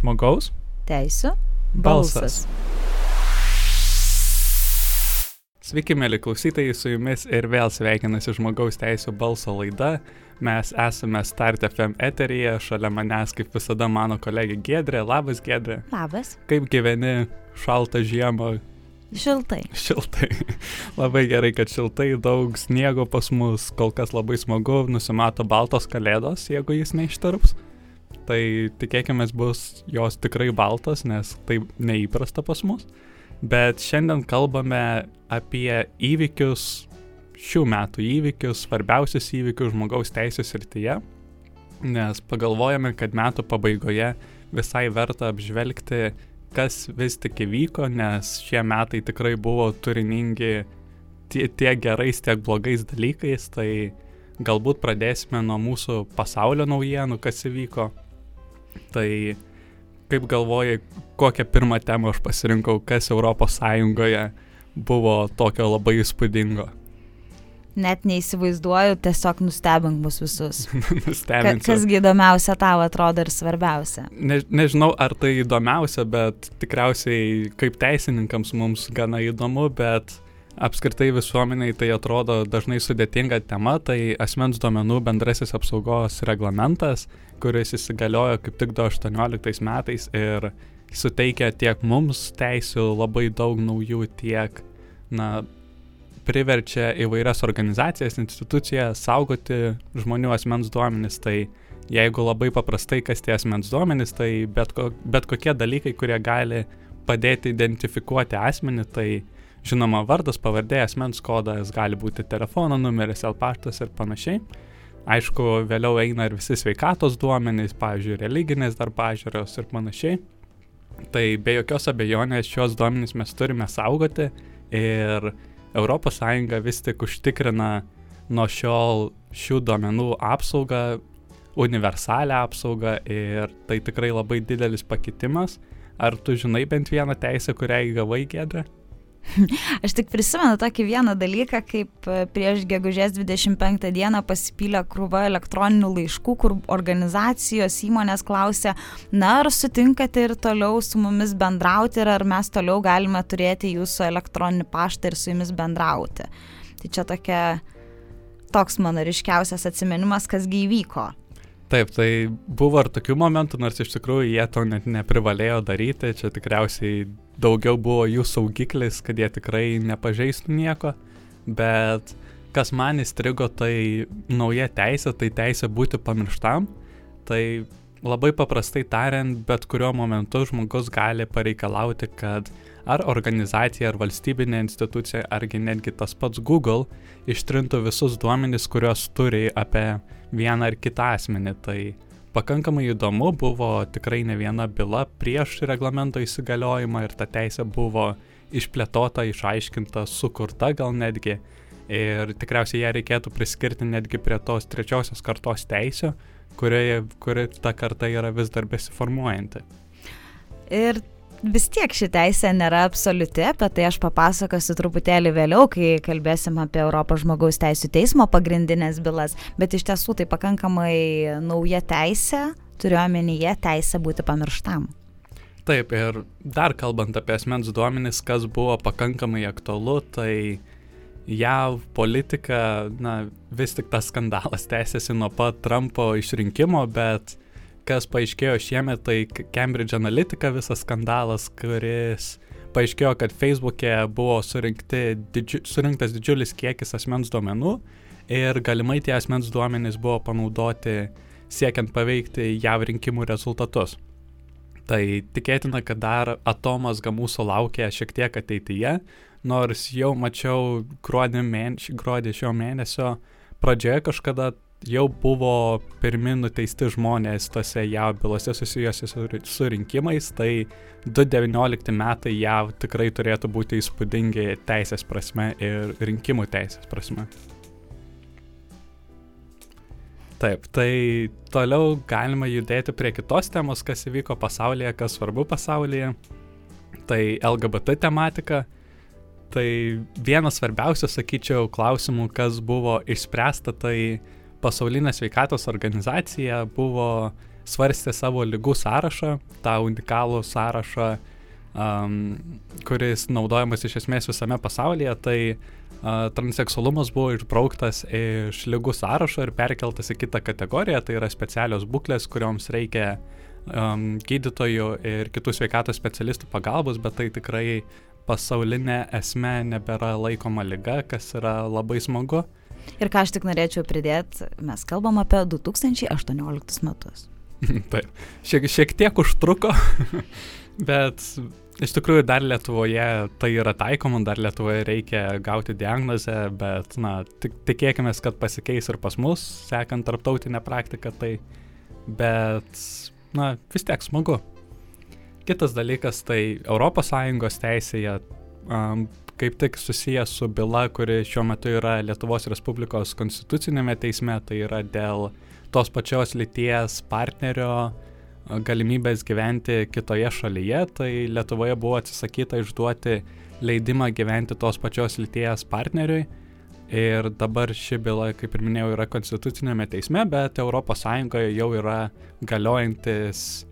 žmogaus teisų balsas. Sveiki, mėly klausytojai, su jumis ir vėl sveikinasi žmogaus teisų balso laida. Mes esame Start FM eteryje, šalia manęs kaip visada mano kolegė Gedrė. Labas, Gedrė. Labas. Kaip gyveni šaltą žiemą? Šiltai. Šiltai. labai gerai, kad šiltai, daug sniego pas mus, kol kas labai smagu, nusimato baltos kalėdos, jeigu jis neištarps tai tikėkime bus jos tikrai baltos, nes tai neįprasta pas mus. Bet šiandien kalbame apie įvykius, šių metų įvykius, svarbiausius įvykius žmogaus teisės srityje, nes pagalvojame, kad metų pabaigoje visai verta apžvelgti, kas vis tik įvyko, nes šie metai tikrai buvo turiningi tiek tie gerais, tiek blogais dalykais, tai galbūt pradėsime nuo mūsų pasaulio naujienų, kas įvyko, Tai kaip galvoji, kokią pirmą temą aš pasirinkau, kas Sąjungoje buvo tokio labai įspūdingo? Net neįsivaizduoju, tiesiog nustebink mus visus. Nustebink. Ka, kasgi įdomiausia tau atrodo ir svarbiausia? Ne, nežinau, ar tai įdomiausia, bet tikriausiai kaip teisininkams mums gana įdomu, bet apskritai visuomeniai tai atrodo dažnai sudėtinga tema, tai asmens duomenų bendrasis apsaugos reglamentas, kuris įsigaliojo kaip tik 2018 metais ir suteikia tiek mums teisių labai daug naujų, tiek, na, priverčia įvairias organizacijas, institucijas saugoti žmonių asmens duomenis. Tai jeigu labai paprastai, kas tie asmens duomenys, tai bet, ko, bet kokie dalykai, kurie gali padėti identifikuoti asmenį, tai žinoma vardas, pavardė, asmens kodas, gali būti telefono numeris, L paštas ir panašiai. Aišku, vėliau eina ir visi sveikatos duomenys, pavyzdžiui, religinės dar pažiūros ir panašiai. Tai be jokios abejonės šios duomenys mes turime saugoti ir ES vis tik užtikrina nuo šiol šių duomenų apsaugą, universalią apsaugą ir tai tikrai labai didelis pakitimas. Ar tu žinai bent vieną teisę, kurią įgavai gėdę? Aš tik prisimenu tokį vieną dalyką, kaip e, prieš gegužės 25 dieną pasipylė krūva elektroninių laiškų, kur organizacijos įmonės klausė, na ar sutinkate ir toliau su mumis bendrauti ir ar mes toliau galime turėti jūsų elektroninį paštą ir su jumis bendrauti. Tai čia tokia, toks mano ryškiausias atsiminimas, kasgi įvyko. Taip, tai buvo ir tokių momentų, nors iš tikrųjų jie to net neprivalėjo daryti, čia tikriausiai daugiau buvo jų saugiklis, kad jie tikrai nepažeistų nieko, bet kas man įstrigo, tai nauja teisė, tai teisė būti pamirštam, tai labai paprastai tariant, bet kuriuo momentu žmogus gali pareikalauti, kad ar organizacija, ar valstybinė institucija, argi netgi tas pats Google ištrintų visus duomenys, kuriuos turi apie vieną ar kitą asmenį. Tai pakankamai įdomu, buvo tikrai ne viena byla prieš reglamento įsigaliojimą ir ta teisė buvo išplėtota, išaiškinta, sukurta gal netgi. Ir tikriausiai ją reikėtų priskirti netgi prie tos trečiosios kartos teisų, kuri, kuri ta karta yra vis dar besiformuojanti. Ir vis tiek ši teisė nėra absoliuti, apie tai aš papasakosiu truputėlį vėliau, kai kalbėsim apie Europos žmogaus teisų teismo pagrindinės bylas, bet iš tiesų tai pakankamai nauja teisė, turiuomenyje teisė būti pamirštam. Taip, ir dar kalbant apie asmens duomenis, kas buvo pakankamai aktualu, tai JAV politika, na, vis tik tas skandalas tęsiasi nuo pat Trumpo išrinkimo, bet kas paaiškėjo šiemet, tai Cambridge Analytica visas skandalas, kuris paaiškėjo, kad Facebook'e buvo didžiu, surinktas didžiulis kiekis asmens duomenų ir galimai tie asmens duomenys buvo panaudoti siekiant paveikti JAV rinkimų rezultatus. Tai tikėtina, kad dar atomas mūsų laukia šiek tiek ateityje, nors jau mačiau gruodį, mėnesį, gruodį šio mėnesio pradžioje kažkada jau buvo pirmi nuteisti žmonės tose JAV bylose susijusiuose su, rinkimais, tai 2019 metai JAV tikrai turėtų būti įspūdingi teisės prasme ir rinkimų teisės prasme. Taip, tai toliau galima judėti prie kitos temos, kas įvyko pasaulyje, kas svarbu pasaulyje. Tai LGBT tematika. Tai vienas svarbiausių, sakyčiau, klausimų, kas buvo išspręsta, tai Pasaulinė sveikatos organizacija buvo svarstė savo lygų sąrašą, tą unikalų sąrašą, um, kuris naudojamas iš esmės visame pasaulyje, tai uh, transseksualumas buvo išbrauktas iš lygų sąrašo ir perkeltas į kitą kategoriją, tai yra specialios būklės, kurioms reikia um, gydytojų ir kitų sveikatos specialistų pagalbos, bet tai tikrai pasaulinė esmė nebėra laikoma lyga, kas yra labai smagu. Ir ką aš tik norėčiau pridėti, mes kalbam apie 2018 metus. Taip, šiek, šiek tiek užtruko, bet iš tikrųjų dar Lietuvoje tai yra taikoma, dar Lietuvoje reikia gauti diagnozę, bet, na, tik, tikėkime, kad pasikeis ir pas mus, sekant tarptautinę praktiką, tai, bet, na, vis tiek smagu. Kitas dalykas, tai ES teisėje um, kaip tik susijęs su byla, kuri šiuo metu yra Lietuvos Respublikos konstitucinėme teisme, tai yra dėl tos pačios lyties partnerio galimybės gyventi kitoje šalyje, tai Lietuvoje buvo atsisakyta išduoti leidimą gyventi tos pačios lyties partneriui. Ir dabar ši byla, kaip ir minėjau, yra konstitucinėme teisme, bet ES jau yra galiojantis,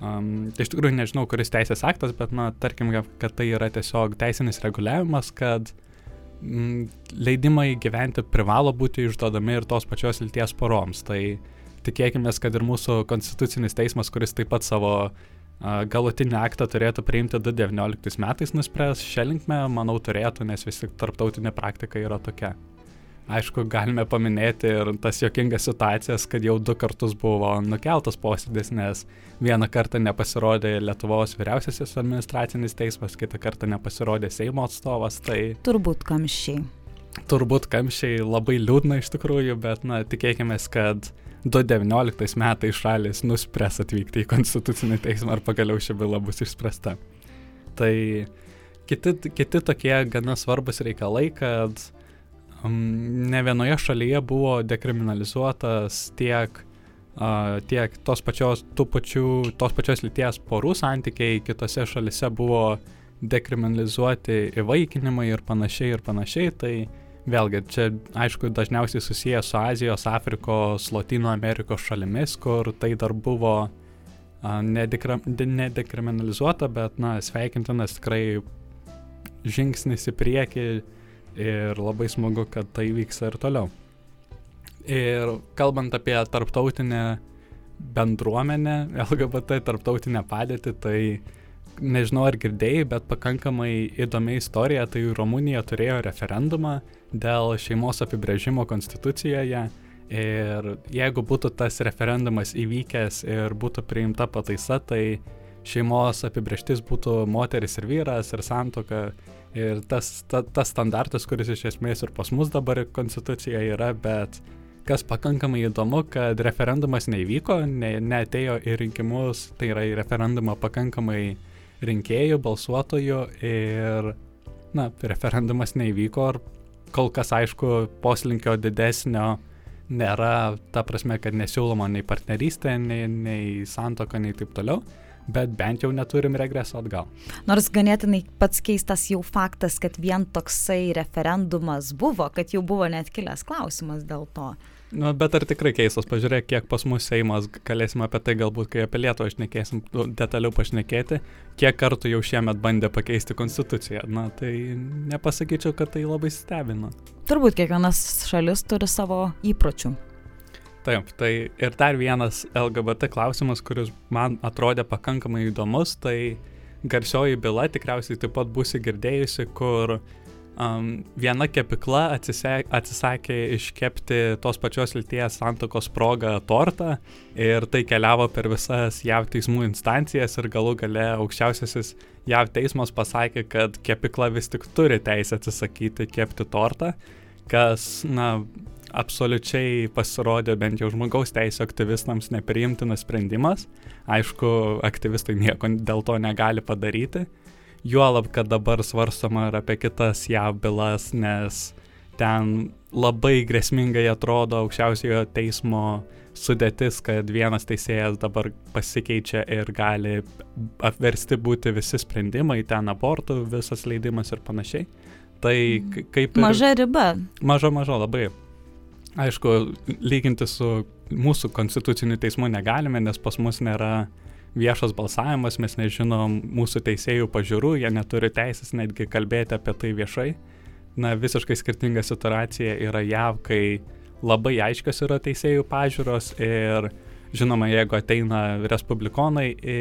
um, iš tikrųjų nežinau, kuris teisės aktas, bet, na, tarkim, kad tai yra tiesiog teisinis reguliavimas, kad uh, Mm, leidimai gyventi privalo būti išduodami ir tos pačios lyties poroms. Tai tikėkime, kad ir mūsų konstitucinis teismas, kuris taip pat savo galutinį aktą turėtų priimti 2019 metais, nuspręs šią linkmę, manau, turėtų, nes vis tik tarptautinė praktika yra tokia. Aišku, galime paminėti ir tas jokingas situacijas, kad jau du kartus buvo nukeltas posėdis, nes vieną kartą nepasirodė Lietuvos vyriausiasis administracinis teismas, kitą kartą nepasirodė Seimo atstovas. Tai turbūt kamščiai. Turbūt kamščiai labai liūdna iš tikrųjų, bet na, tikėkime, kad 2019 metais šalis nuspręs atvykti į Konstitucinį teismą ar pagaliau ši byla bus išspręsta. Tai kiti, kiti tokie gana svarbus reikalai, kad ne vienoje šalyje buvo dekriminalizuotas tiek, uh, tiek tos pačios, pačių, tos pačios lyties porų santykiai, kitose šalise buvo dekriminalizuoti įvaikinimai ir panašiai ir panašiai. Tai vėlgi čia aišku dažniausiai susijęs su Azijos, Afrikos, Latino Amerikos šalimis, kur tai dar buvo uh, nedekriminalizuota, bet na, sveikintinas tikrai žingsnis į priekį ir labai smagu, kad tai vyksta ir toliau. Ir kalbant apie tarptautinę bendruomenę, LGBT tarptautinę padėtį, tai nežinau ar girdėjai, bet pakankamai įdomi istorija, tai Rumunija turėjo referendumą dėl šeimos apibrėžimo konstitucijoje. Ir jeigu būtų tas referendumas įvykęs ir būtų priimta pataisa, tai šeimos apibrieštis būtų moteris ir vyras ir santoka Ir tas, ta, tas standartas, kuris iš esmės ir pas mus dabar konstitucijoje yra, bet kas pakankamai įdomu, kad referendumas neįvyko, ne, neatėjo į rinkimus, tai yra į referendumą pakankamai rinkėjų, balsuotojų ir, na, referendumas neįvyko ir kol kas aišku poslinkio didesnio nėra, ta prasme, kad nesiūloma nei partnerystė, nei, nei santoka, nei taip toliau bet bent jau neturim regreso atgal. Nors ganėtinai pats keistas jau faktas, kad vien toksai referendumas buvo, kad jau buvo net kilęs klausimas dėl to. Nu, bet ar tikrai keistas, pažiūrėk, kiek pas mus Seimas, galėsime apie tai galbūt, kai apie Lietuvą išnekėsim, nu, detaliau pašnekėti, kiek kartų jau šiemet bandė pakeisti konstituciją. Na, tai nepasakyčiau, kad tai labai stebina. Turbūt kiekvienas šalis turi savo įpročių. Taip, tai ir dar vienas LGBT klausimas, kuris man atrodė pakankamai įdomus, tai garsioji byla tikriausiai taip pat būsi girdėjusi, kur um, viena kepikla atsisek, atsisakė iškepti tos pačios lyties santokos progą tortą ir tai keliavo per visas JAV teismų instancijas ir galų gale aukščiausiasis JAV teismas pasakė, kad kepikla vis tik turi teisę atsisakyti kepti tortą, kas, na, absoliučiai pasirodė bent jau žmogaus teisų aktyvistams nepriimtinas sprendimas. Aišku, aktyvistai nieko dėl to negali padaryti. Juolab, kad dabar svarstama ir apie kitas JAV bylas, nes ten labai grėsmingai atrodo aukščiausiojo teismo sudėtis, kad vienas teisėjas dabar pasikeičia ir gali apversti būti visi sprendimai, ten abortų visas leidimas ir panašiai. Tai kaip... Ir... Maža riba. Maža, maža labai. Aišku, lyginti su mūsų konstituciniu teismu negalime, nes pas mus nėra viešas balsavimas, mes nežinom mūsų teisėjų pažiūrų, jie neturi teisės netgi kalbėti apie tai viešai. Na, visiškai skirtinga situacija yra JAV, kai labai aiškios yra teisėjų pažiūros ir žinoma, jeigu ateina respublikonai į,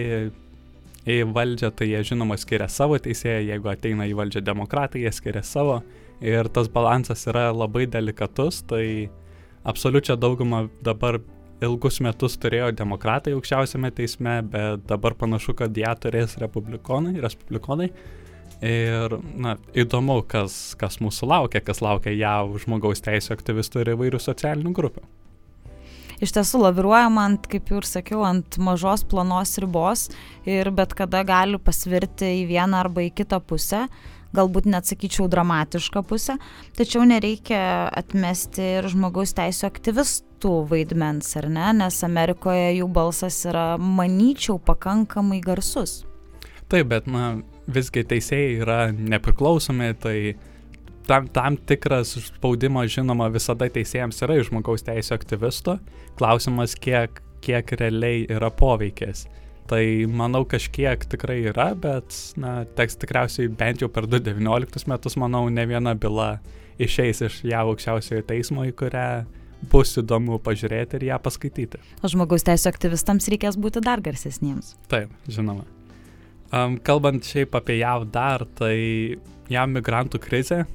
į valdžią, tai jie žinoma skiria savo teisėją, jeigu ateina į valdžią demokratai, jie skiria savo ir tas balansas yra labai delikatus, tai absoliučią daugumą dabar ilgus metus turėjo demokratai aukščiausiame teisme, bet dabar panašu, kad ją turės republikonai, respublikonai. Ir, na, įdomu, kas, kas mūsų laukia, kas laukia JAV žmogaus teisų aktyvistų ir įvairių socialinių grupių. Iš tiesų laviruojama ant, kaip jau ir sakiau, ant mažos planos ribos ir bet kada gali pasvirti į vieną arba į kitą pusę galbūt net sakyčiau dramatišką pusę, tačiau nereikia atmesti ir žmogaus teisų aktyvistų vaidmens, ar ne, nes Amerikoje jų balsas yra, manyčiau, pakankamai garsus. Taip, bet, na, visgi teisėjai yra nepriklausomi, tai tam, tam tikras spaudimas, žinoma, visada teisėjams yra iš žmogaus teisų aktyvisto. Klausimas, kiek, kiek realiai yra poveikis. Tai manau kažkiek tikrai yra, bet na, teks tikriausiai bent jau per 2019 metus, manau, ne viena byla išeis iš JAV aukščiausiojo teismo, į kurią bus įdomu pažiūrėti ir ją paskaityti. O žmogaus teisų aktyvistams reikės būti dar garsesniems. Taip, žinoma. Um, kalbant šiaip apie JAV dar, tai JAV migrantų krizė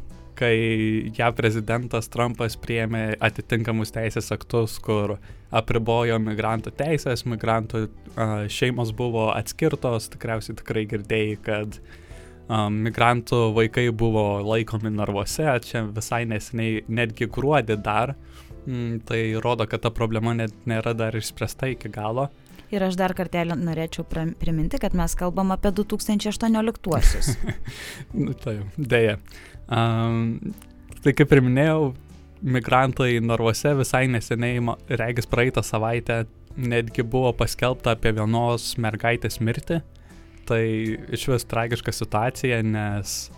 kai JAV prezidentas Trumpas priėmė atitinkamus teisės aktus, kur apribojo migrantų teisės, migrantų šeimos buvo atskirtos, tikriausiai tikrai girdėjai, kad migrantų vaikai buvo laikomi narvuose, čia visai neseniai netgi gruodį dar, mm, tai rodo, kad ta problema net nėra dar išspręsta iki galo. Ir aš dar kartelį norėčiau priminti, kad mes kalbam apie 2018-uosius. nu, tai, dėja. Um, tai kaip ir minėjau, migrantai narvuose visai neseniai, regis praeitą savaitę, netgi buvo paskelbta apie vienos mergaitės mirtį. Tai iš vis tragiška situacija, nes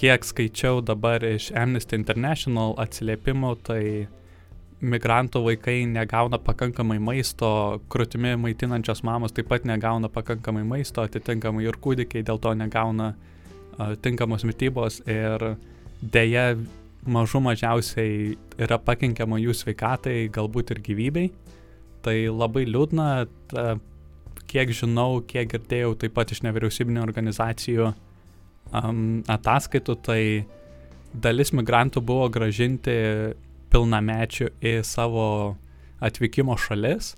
kiek skaičiau dabar iš Amnesty International atsiliepimų, tai migrantų vaikai negauna pakankamai maisto, krūtimi maitinančios mamos taip pat negauna pakankamai maisto, atitinkamai ir kūdikiai dėl to negauna uh, tinkamos mytybos ir dėja mažų mažiausiai yra pakenkiama jų sveikatai, galbūt ir gyvybei. Tai labai liūdna, ta, kiek žinau, kiek girdėjau taip pat iš nevyriausybinio organizacijų um, ataskaitų, tai dalis migrantų buvo gražinti pilnamečių į savo atvykimo šalis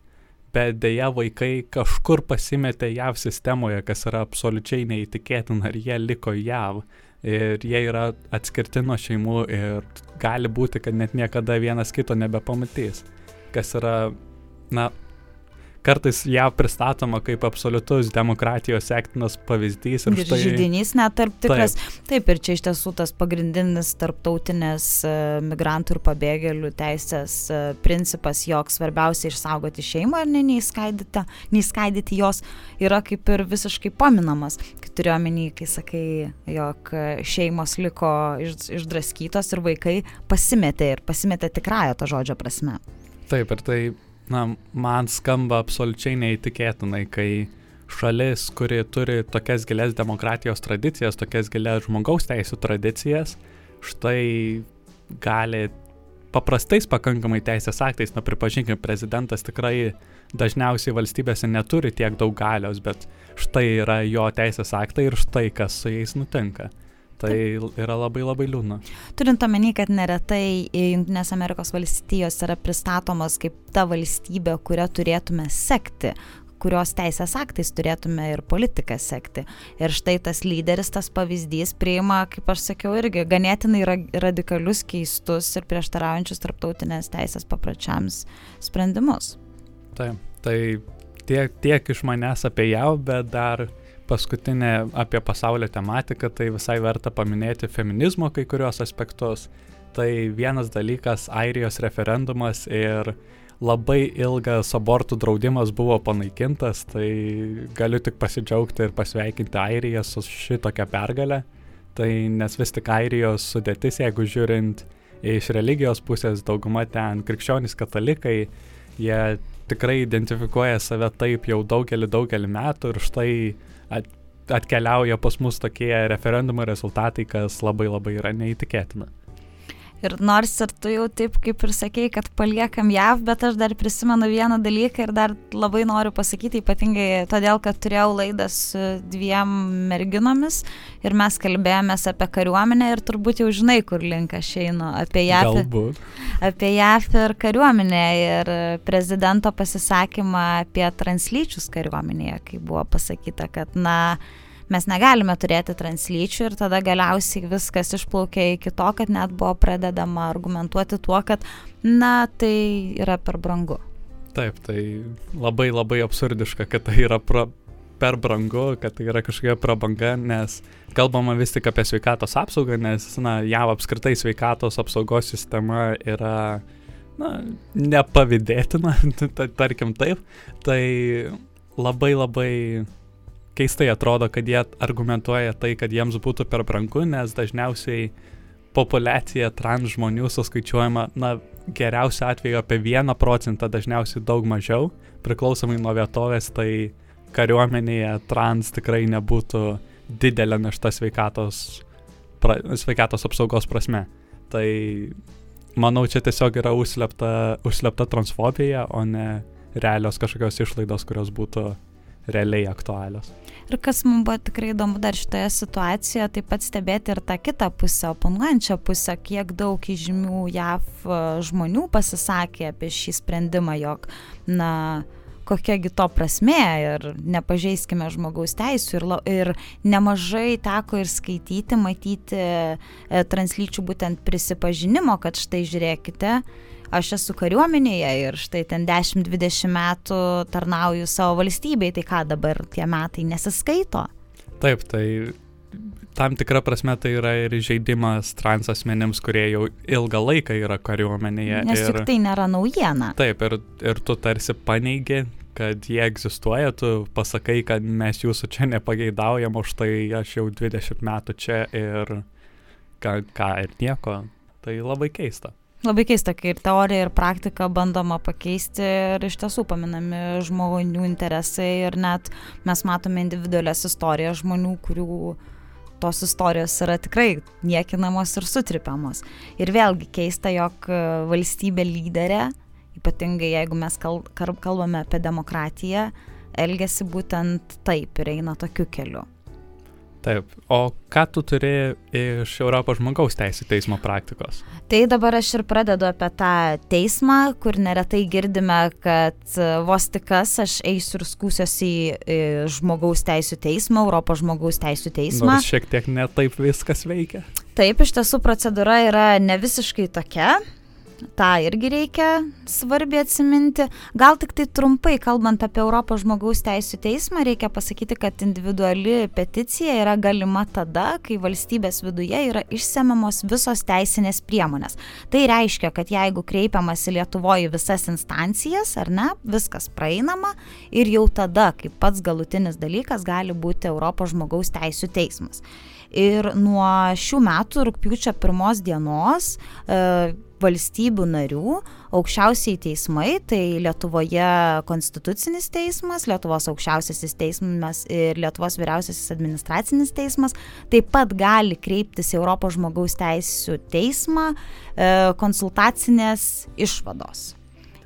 bet dėja vaikai kažkur pasimetė JAV sistemoje, kas yra absoliučiai neįtikėtina, ir jie liko JAV. Ir jie yra atskirti nuo šeimų ir gali būti, kad net niekada vienas kito nebepamatys. Kas yra, na, kartais ją pristatoma kaip absoliutus demokratijos sektinas pavyzdys. Ir, ir štai... žydinys net tarp tikras. Taip. taip, ir čia iš tiesų tas pagrindinis tarptautinės e, migrantų ir pabėgėlių teisės e, principas, jog svarbiausia išsaugoti šeimą ir neįskaidyti, neįskaidyti jos, yra kaip ir visiškai paminamas. Kai turiu omeny, kai sakai, jog šeimos liko iš, išdraskytos ir vaikai pasimetė ir pasimetė tikrąją to žodžio prasme. Taip, ir tai na, man skamba absoliučiai neįtikėtinai, kai šalis, kuri turi tokias gilias demokratijos tradicijas, tokias gilias žmogaus teisų tradicijas, štai gali paprastais pakankamai teisės aktais, na pripažinkime, prezidentas tikrai dažniausiai valstybėse neturi tiek daug galios, bet štai yra jo teisės aktai ir štai kas su jais nutinka. Tai yra labai labai liūdna. Turint omeny, kad neretai Junktinės Amerikos valstijos yra pristatomas kaip ta valstybė, kurią turėtume sekti, kurios teisės aktais turėtume ir politiką sekti. Ir štai tas lyderis, tas pavyzdys priima, kaip aš sakiau, irgi ganėtinai radikalius, keistus ir prieštaraujančius tarptautinės teisės papračiams sprendimus. Taip, tai tiek, tiek iš manęs apie jau, bet dar paskutinė apie pasaulio tematiką, tai visai verta paminėti feminizmo kai kurios aspektus. Tai vienas dalykas - Airijos referendumas ir labai ilgas abortų draudimas buvo panaikintas, tai galiu tik pasidžiaugti ir pasveikinti Airiją su šitokia pergalė. Tai nes vis tik Airijos sudėtis, jeigu žiūrint iš religijos pusės, dauguma ten krikščionys katalikai, jie tikrai identifikuoja save taip jau daugelį, daugelį metų ir štai at, atkeliauja pas mus tokie referendumo rezultatai, kas labai labai yra neįtikėtina. Ir nors ir tu jau taip kaip ir sakėjai, kad paliekam JAV, bet aš dar prisimenu vieną dalyką ir dar labai noriu pasakyti, ypatingai todėl, kad turėjau laidą su dviem merginomis ir mes kalbėjomės apie kariuomenę ir turbūt jau žinai, kur link aš einu, apie JAV. Galbūt. Apie JAV ir kariuomenę ir prezidento pasisakymą apie translyčius kariuomenėje, kai buvo pasakyta, kad na, mes negalime turėti translyčių ir tada galiausiai viskas išplaukė iki to, kad net buvo pradedama argumentuoti tuo, kad na tai yra per brangu. Taip, tai labai labai absurdiška, kad tai yra pra, per brangu, kad tai yra kažkokia prabanga, nes kalbama vis tik apie sveikatos apsaugą, nes, na, jav apskritai sveikatos apsaugos sistema yra, na, nepavydėtina, tarkim taip, tai labai labai keistai atrodo, kad jie argumentuoja tai, kad jiems būtų per brangu, nes dažniausiai populiacija trans žmonių suskaičiuojama, na, geriausiu atveju apie 1 procentą, dažniausiai daug mažiau, priklausomai nuo vietovės, tai kariuomenėje trans tikrai nebūtų didelė našta sveikatos, pra, sveikatos apsaugos prasme. Tai manau, čia tiesiog yra užslepta, užslepta transfobija, o ne realios kažkokios išlaidos, kurios būtų realiai aktualios. Ir kas mums buvo tikrai įdomu dar šitoje situacijoje, taip pat stebėti ir tą kitą pusę, oponuojančią pusę, kiek daug įžymių JAV e, žmonių pasisakė apie šį sprendimą, jog, na, kokiagi to prasme ir nepažeiskime žmogaus teisų. Ir, ir nemažai teko ir skaityti, matyti e, translyčių būtent prisipažinimo, kad štai žiūrėkite, aš esu kariuomenėje ir štai ten 10-20 metų tarnauju savo valstybei, tai ką dabar tie metai nesiskaito? Taip, tai tam tikra prasme tai yra ir žaidimas trans asmenėms, kurie jau ilgą laiką yra kariuomenėje. Nes ir, juk tai nėra naujiena. Taip, ir, ir tu tarsi paneigi, kad jie egzistuoja, tu pasakai, kad mes jūsų čia nepageidaujam, už tai aš jau 20 metų čia ir ką, ką ir nieko. Tai labai keista. Labai keista, kai ir teorija, ir praktika bandoma pakeisti ir iš tiesų paminami žmonių interesai ir net mes matome individualias istorijas žmonių, kurių tos istorijos yra tikrai niekinamos ir sutripiamos. Ir vėlgi keista, jog valstybė lyderė, ypatingai jeigu mes kalbame apie demokratiją, elgesi būtent taip ir eina tokiu keliu. Taip, o ką tu turi iš Europos žmogaus teisų teismo praktikos? Tai dabar aš ir pradedu apie tą teismą, kur neretai girdime, kad e, vos tik kas aš eisiu ir skūsiuosi į žmogaus teisų teismą, Europos žmogaus teisų teismą. Nors šiek tiek netaip viskas veikia. Taip, iš tiesų procedūra yra ne visiškai tokia tą irgi reikia svarbiai atsiminti. Gal tik tai trumpai kalbant apie Europos žmogaus teisų teismą, reikia pasakyti, kad individuali peticija yra galima tada, kai valstybės viduje yra išsemiamos visos teisinės priemonės. Tai reiškia, kad jeigu kreipiamasi Lietuvoje visas instancijas, ar ne, viskas praeinama ir jau tada, kaip pats galutinis dalykas, gali būti Europos žmogaus teisų teismas. Ir nuo šių metų rūpiučio pirmos dienos e, valstybių narių aukščiausiai teismai, tai Lietuvoje Konstitucinis teismas, Lietuvos aukščiausiasis teismas ir Lietuvos vyriausiasis administracinis teismas taip pat gali kreiptis į Europos žmogaus teisų teismą e, konsultacinės išvados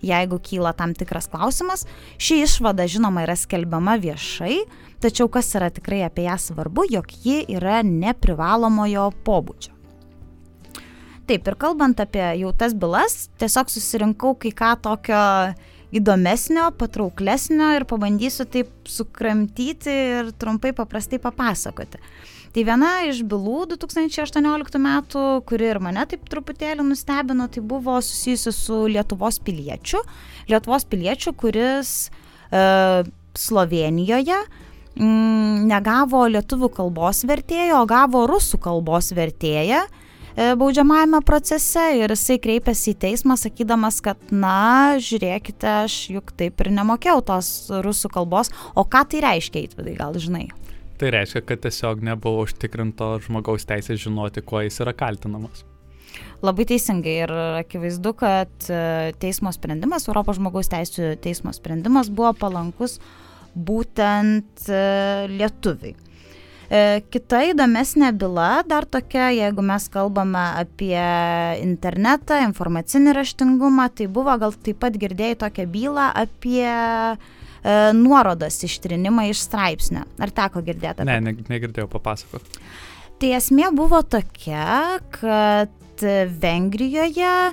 jeigu kyla tam tikras klausimas. Ši išvada, žinoma, yra skelbiama viešai, tačiau kas yra tikrai apie ją svarbu, jog ji yra neprivalomojo pobūdžio. Taip, ir kalbant apie jau tas bylas, tiesiog susirinkau kai ką tokio įdomesnio, patrauklesnio ir pabandysiu taip sukramtyti ir trumpai paprastai papasakoti. Tai viena iš bylų 2018 metų, kuri ir mane taip truputėlį nustebino, tai buvo susijusi su Lietuvos piliečiu. Lietuvos piliečiu, kuris e, Slovenijoje mm, negavo lietuvių kalbos vertėjo, o gavo rusų kalbos vertėją baudžiamajame procese ir jisai kreipėsi į teismą sakydamas, kad, na, žiūrėkite, aš juk taip ir nemokėjau tos rusų kalbos, o ką tai reiškia, įtvidai, gal žinai? Tai reiškia, kad tiesiog nebuvo užtikrinto žmogaus teisės žinoti, kuo jis yra kaltinamas. Labai teisingai ir akivaizdu, kad e, teismo sprendimas, Europos žmogaus teisų teismo sprendimas buvo palankus būtent e, lietuviai. E, kita įdomesnė byla, dar tokia, jeigu mes kalbame apie internetą, informacinį raštingumą, tai buvo gal taip pat girdėjai tokią bylą apie e, nuorodas ištrinimą iš straipsnio. Ar teko girdėti? Ne, ne, negirdėjau, papasakok. Tai esmė buvo tokia, kad Vengrijoje e,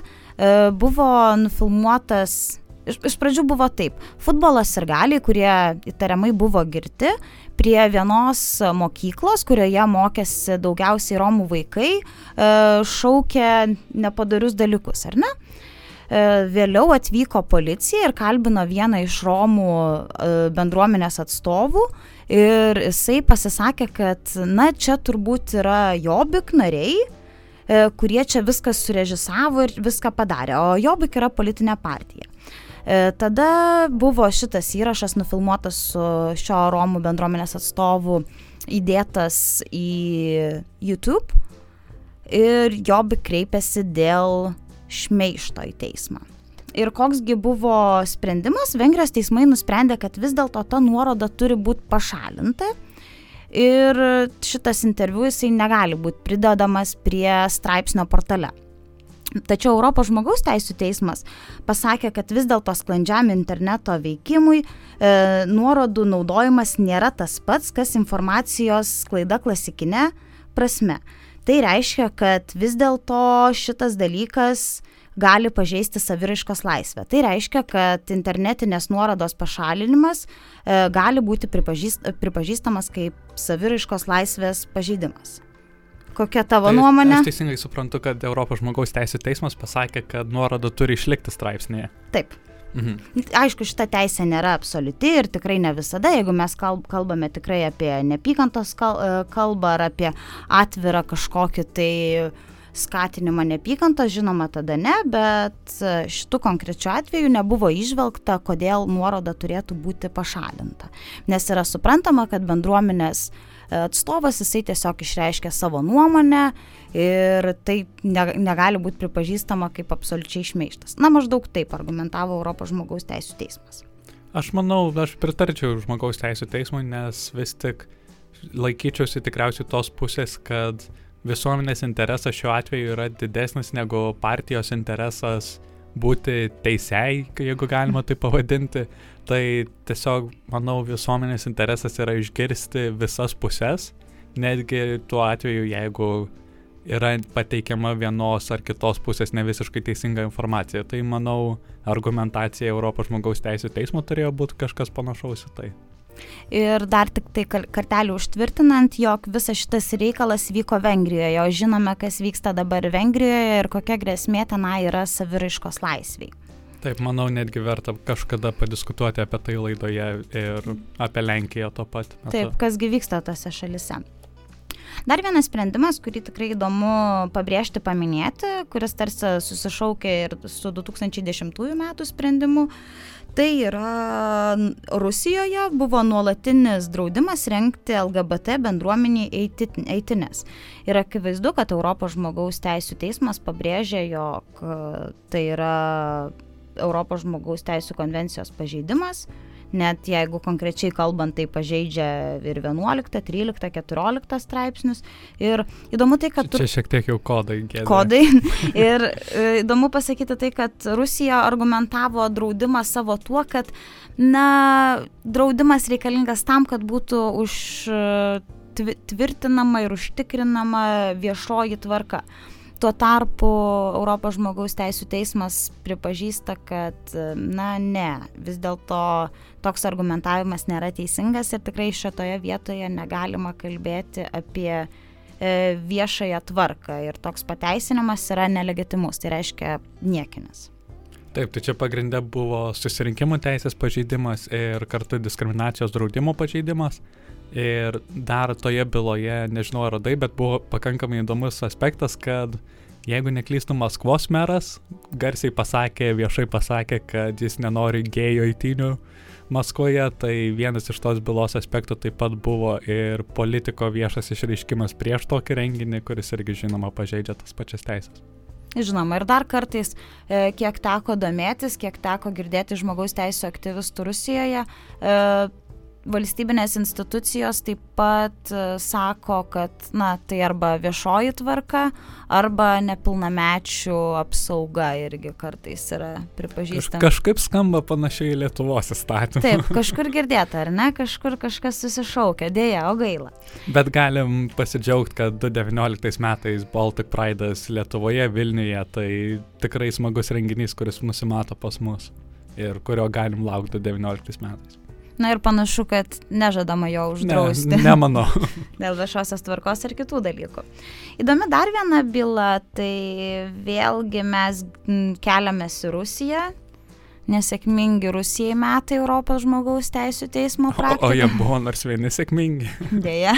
buvo nufilmuotas iš, iš pradžių buvo taip. Futbolo sirgaliai, kurie įtariamai buvo girti, prie vienos mokyklos, kurioje mokėsi daugiausiai Romų vaikai, e, šaukė nepadarius dalykus, ar ne? E, vėliau atvyko policija ir kalbino vieną iš Romų e, bendruomenės atstovų ir jisai pasisakė, kad, na, čia turbūt yra Jobik nariai, kurie čia viską surežisavo ir viską padarė, o Jobik yra politinė partija. E, tada buvo šitas įrašas nufilmuotas su šio Romų bendruomenės atstovu įdėtas į YouTube ir Jobi kreipėsi dėl šmeišto į teismą. Ir koksgi buvo sprendimas, Vengrijos teismai nusprendė, kad vis dėlto ta nuoroda turi būti pašalinta ir šitas interviu jisai negali būti pridedamas prie straipsnio portale. Tačiau Europos žmogaus teisų teismas pasakė, kad vis dėlto sklandžiam interneto veikimui e, nuorodų naudojimas nėra tas pats, kas informacijos sklaida klasikinė prasme. Tai reiškia, kad vis dėlto šitas dalykas gali pažeisti saviraiškos laisvę. Tai reiškia, kad internetinės nuorodos pašalinimas e, gali būti pripažįst, pripažįstamas kaip saviraiškos laisvės pažeidimas. Kokia tavo tai, nuomonė? Aš teisingai suprantu, kad Europos žmogaus teisų teismas pasakė, kad nuoroda turi išlikti straipsnėje. Taip. Mhm. Aišku, šita teisė nėra absoliuti ir tikrai ne visada, jeigu mes kalbame tikrai apie nepykantos e, kalbą ar apie atvirą kažkokį tai skatinimą nepykantos, žinoma, tada ne, bet šitų konkrečių atveju nebuvo išvelgta, kodėl nuoroda turėtų būti pašalinta. Nes yra suprantama, kad bendruomenės uh, atstovas, jisai tiesiog išreiškia savo nuomonę ir tai ne, negali būti pripažįstama kaip absoliučiai šmeištas. Na, maždaug taip argumentavo Europos žmogaus teisų teismas. Aš manau, aš pritarčiau žmogaus teisų teismui, nes vis tik laikyčiausi tikriausiai tos pusės, kad visuomenės interesas šiuo atveju yra didesnis negu partijos interesas būti teisėjai, jeigu galima tai pavadinti. Tai tiesiog, manau, visuomenės interesas yra išgirsti visas puses, netgi tuo atveju, jeigu yra pateikiama vienos ar kitos pusės ne visiškai teisinga informacija. Tai manau, argumentacija Europos žmogaus teisų teismo turėjo būti kažkas panašaus į tai. Ir dar tik tai kartelį užtvirtinant, jog visas šitas reikalas vyko Vengrijoje, o žinome, kas vyksta dabar Vengrijoje ir kokia grėsmė tenai yra saviraiškos laisviai. Taip, manau, netgi verta kažkada padiskutuoti apie tai laidoje ir apie Lenkiją to pat. Metu. Taip, kasgi vyksta tose šalise. Dar vienas sprendimas, kurį tikrai įdomu pabrėžti, paminėti, kuris tarsi susišaukė ir su 2010 metų sprendimu, tai yra Rusijoje buvo nuolatinis draudimas renkti LGBT bendruomeniai eitines. Ir akivaizdu, kad Europos žmogaus teisų teismas pabrėžė, jog tai yra Europos žmogaus teisų konvencijos pažeidimas net jeigu konkrečiai kalbant, tai pažeidžia ir 11, 13, 14 straipsnius. Ir įdomu tai, kad... Čia šiek tiek jau kodai. Gėdė. Kodai. ir e, įdomu pasakyti tai, kad Rusija argumentavo draudimą savo tuo, kad, na, draudimas reikalingas tam, kad būtų už e, tvirtinama ir užtikrinama viešoji tvarka. Tuo tarpu Europos žmogaus teisų teismas pripažįsta, kad, na, ne, vis dėlto toks argumentavimas nėra teisingas ir tikrai šitoje vietoje negalima kalbėti apie e, viešąją tvarką ir toks pateisinimas yra nelegitimus, tai reiškia niekinis. Taip, tai čia pagrindė buvo susirinkimų teisės pažeidimas ir kartu diskriminacijos draudimo pažeidimas. Ir dar toje byloje, nežinau ar radai, bet buvo pakankamai įdomus aspektas, kad jeigu neklystų Maskvos meras, garsiai pasakė, viešai pasakė, kad jis nenori gėjo įtinių Maskvoje, tai vienas iš tos bylos aspektų taip pat buvo ir politiko viešas išreiškimas prieš tokį renginį, kuris irgi žinoma pažeidžia tas pačias teisės. Žinoma, ir dar kartais, e, kiek teko domėtis, kiek teko girdėti žmogaus teisų aktyvistų Rusijoje, e, valstybinės institucijos taip pat e, sako, kad na, tai arba viešoji tvarka, arba nepilnamečių apsauga irgi kartais yra pripažįstama. Kaž, kažkaip skamba panašiai Lietuvos įstatymą. Taip, kažkur girdėta, ar ne, kažkur kažkas susišaukia, dėja, o gaila. Bet galim pasidžiaugti, kad 2019 metais Baltic Pride'as Lietuvoje, Vilniuje, tai tikrai smagus renginys, kuris nusimato pas mus ir kurio galim laukti 2019 metais. Na ir panašu, kad nežadama jo uždrausti. Ne, nemanau. Dėl viešosios tvarkos ir kitų dalykų. Įdomi dar viena byla, tai vėlgi mes keliamės į Rusiją. Nesėkmingi Rusijai metai Europos žmogaus teisų teismo praktikoje. O, o jie buvo nors vieni sėkmingi. Deja.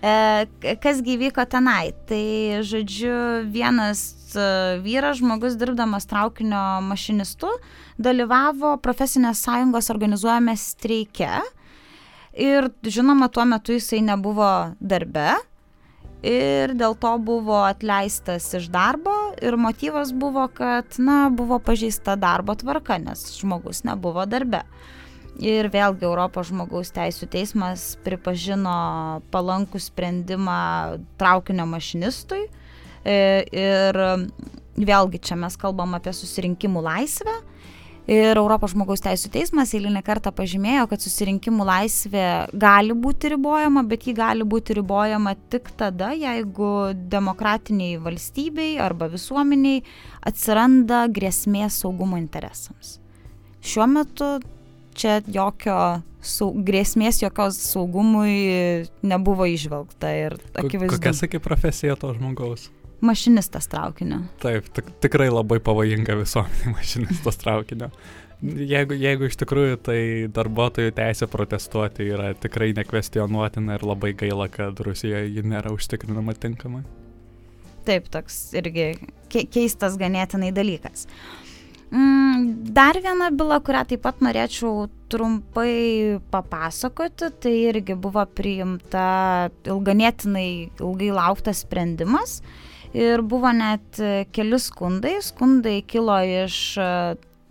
E, kas gyvyko tenai? Tai, žodžiu, vienas vyras, žmogus dirbdamas traukinio mašinistu, dalyvavo profesinės sąjungos organizuojame streike. Ir žinoma, tuo metu jisai nebuvo darbe ir dėl to buvo atleistas iš darbo ir motyvas buvo, kad, na, buvo pažeista darbo tvarka, nes žmogus nebuvo darbe. Ir vėlgi Europos žmogaus teisų teismas pripažino palankų sprendimą traukinio mašinistui. E, ir vėlgi čia mes kalbam apie susirinkimų laisvę. Ir Europos žmogaus teisų teismas eilinį kartą pažymėjo, kad susirinkimų laisvė gali būti ribojama, bet ji gali būti ribojama tik tada, jeigu demokratiniai valstybei arba visuomeniai atsiranda grėsmė saugumo interesams. Šiuo metu čia jokio sau, grėsmės jokios saugumui nebuvo išvelgta. Ir akivaizdu. Kokia sakė profesija to žmogaus? Mašinistas traukinio. Taip, tik, tikrai labai pavojinga visuomenė mašinistas traukinio. Jeigu, jeigu iš tikrųjų tai darbuotojų teisė protestuoti yra tikrai nekvestionuotina ir labai gaila, kad Rusijoje ji nėra užtikrinama tinkamai. Taip, toks irgi keistas ganėtinai dalykas. Uh, Mm, dar viena byla, kurią taip pat norėčiau trumpai papasakoti, tai irgi buvo priimta ilganėtinai ilgai lauktas sprendimas ir buvo net keli skundai. Skundai kilo iš e,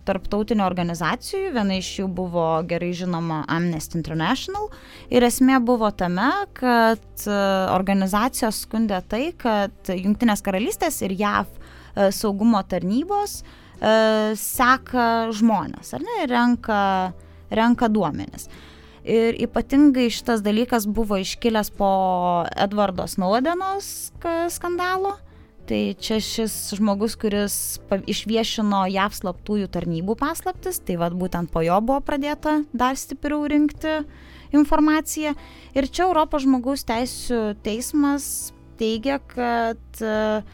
tarptautinių organizacijų, viena iš jų buvo gerai žinoma Amnesty International ir esmė buvo tame, kad e, organizacijos skundė tai, kad Junktinės karalystės ir JAV e, saugumo tarnybos E, seka žmonės, ar ne, renka, renka duomenis. Ir ypatingai šitas dalykas buvo iškilęs po Edvardo Snowdenos skandalo. Tai čia šis žmogus, kuris išviešino JAV slaptųjų tarnybų paslaptis, tai vad būtent po jo buvo pradėta dar stipriau rinkti informaciją. Ir čia Europos žmogaus teisų teismas teigia, kad uh,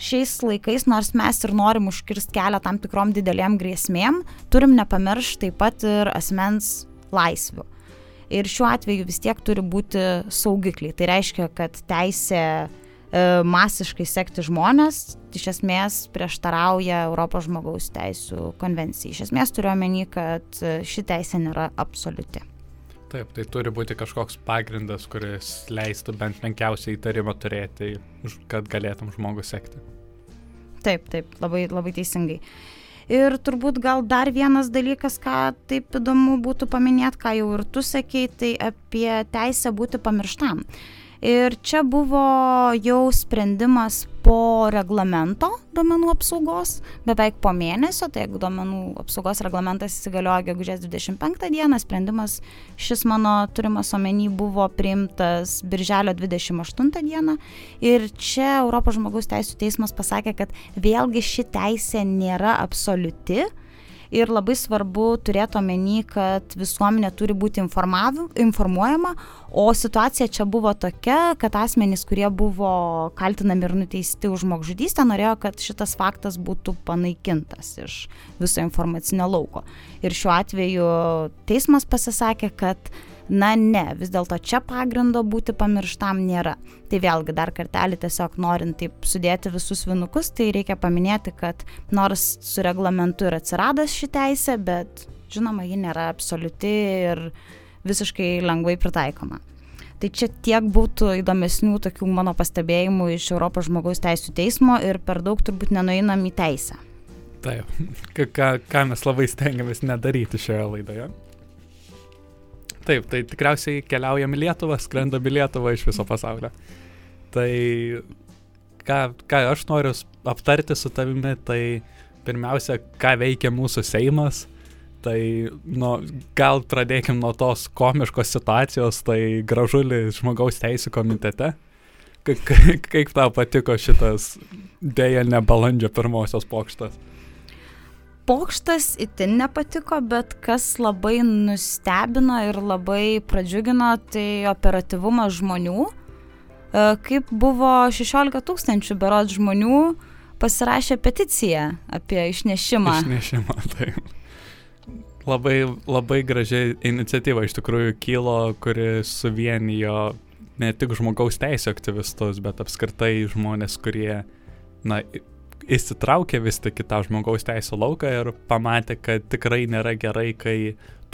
šiais laikais, nors mes ir norim užkirsti kelią tam tikrom didelėm grėsmėm, turim nepamiršti taip pat ir asmens laisvių. Ir šiuo atveju vis tiek turi būti saugikliai. Tai reiškia, kad teisė masiškai sekti žmonės iš esmės prieštarauja Europos žmogaus teisų konvencijai. Iš esmės turiu omeny, kad ši teisė nėra absoliuti. Taip, tai turi būti kažkoks pagrindas, kuris leistų bent menkiausiai įtarimą turėti, kad galėtum žmogų sekti. Taip, taip, labai, labai teisingai. Ir turbūt gal dar vienas dalykas, ką taip įdomu būtų paminėti, ką jau ir tu sakei, tai apie teisę būti pamirštam. Ir čia buvo jau sprendimas po reglamento duomenų apsaugos, beveik po mėnesio, tai jeigu duomenų apsaugos reglamentas įsigaliojo gegužės 25 dieną, sprendimas šis mano turimas omeny buvo priimtas birželio 28 dieną. Ir čia Europos žmogaus teisų teismas pasakė, kad vėlgi ši teisė nėra absoliuti ir labai svarbu turėti omeny, kad visuomenė turi būti informuojama, o situacija čia buvo tokia, kad asmenys, kurie buvo kaltinami ir nuteisti už žmogžudystę, norėjo, kad šitas faktas būtų panaikintas iš viso informacinio lauko. Ir šiuo atveju teismas pasisakė, kad na ne, vis dėlto čia pagrindo būti pamirštam nėra. Tai vėlgi dar kartelį tiesiog norint taip sudėti visus vinukus, tai reikia paminėti, kad nors su reglamentu ir atsirado ši teisė, bet žinoma, ji nėra absoliuti ir visiškai lengvai pritaikoma. Tai čia tiek būtų įdomesnių tokių mano pastebėjimų iš Europos žmogaus teisų teismo ir per daug turbūt nenueinam į teisę. Taip, ką, ką mes labai stengiamės nedaryti šioje laidoje. Taip, tai tikriausiai keliaujam į Lietuvą, skrendam į Lietuvą iš viso pasaulio. Tai ką, ką aš noriu aptarti su tavimi, tai pirmiausia, ką veikia mūsų Seimas, Tai nu, gal pradėkim nuo tos komiškos situacijos, tai gražulį žmogaus teisų komitete. Ka kaip tau patiko šitas dėja ne balandžio pirmosios pokštas? Pokštas itin nepatiko, bet kas labai nustebino ir labai pradžiugino, tai operatyvumas žmonių. E, kaip buvo 16 tūkstančių berot žmonių pasirašė peticiją apie išnešimą. Išnešimą, taip labai, labai graži iniciatyva iš tikrųjų kilo, kuri suvienijo ne tik žmogaus teisų aktyvistus, bet apskritai žmonės, kurie, na, įsitraukė vis tik į tą žmogaus teisų lauką ir pamatė, kad tikrai nėra gerai, kai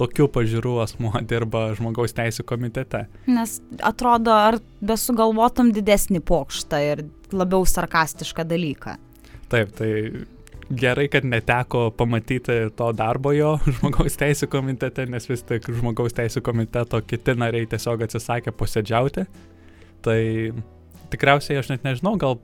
tokių pažiūrų asmuo dirba žmogaus teisų komitete. Nes atrodo, ar besugalvotum didesnį pokštą ir labiau sarkastišką dalyką. Taip, tai gerai, kad neteko pamatyti to darbo jo žmogaus teisų komitete, nes vis tik žmogaus teisų komiteto kiti nariai tiesiog atsisakė posėdžiauti. Tai tikriausiai aš net nežinau, gal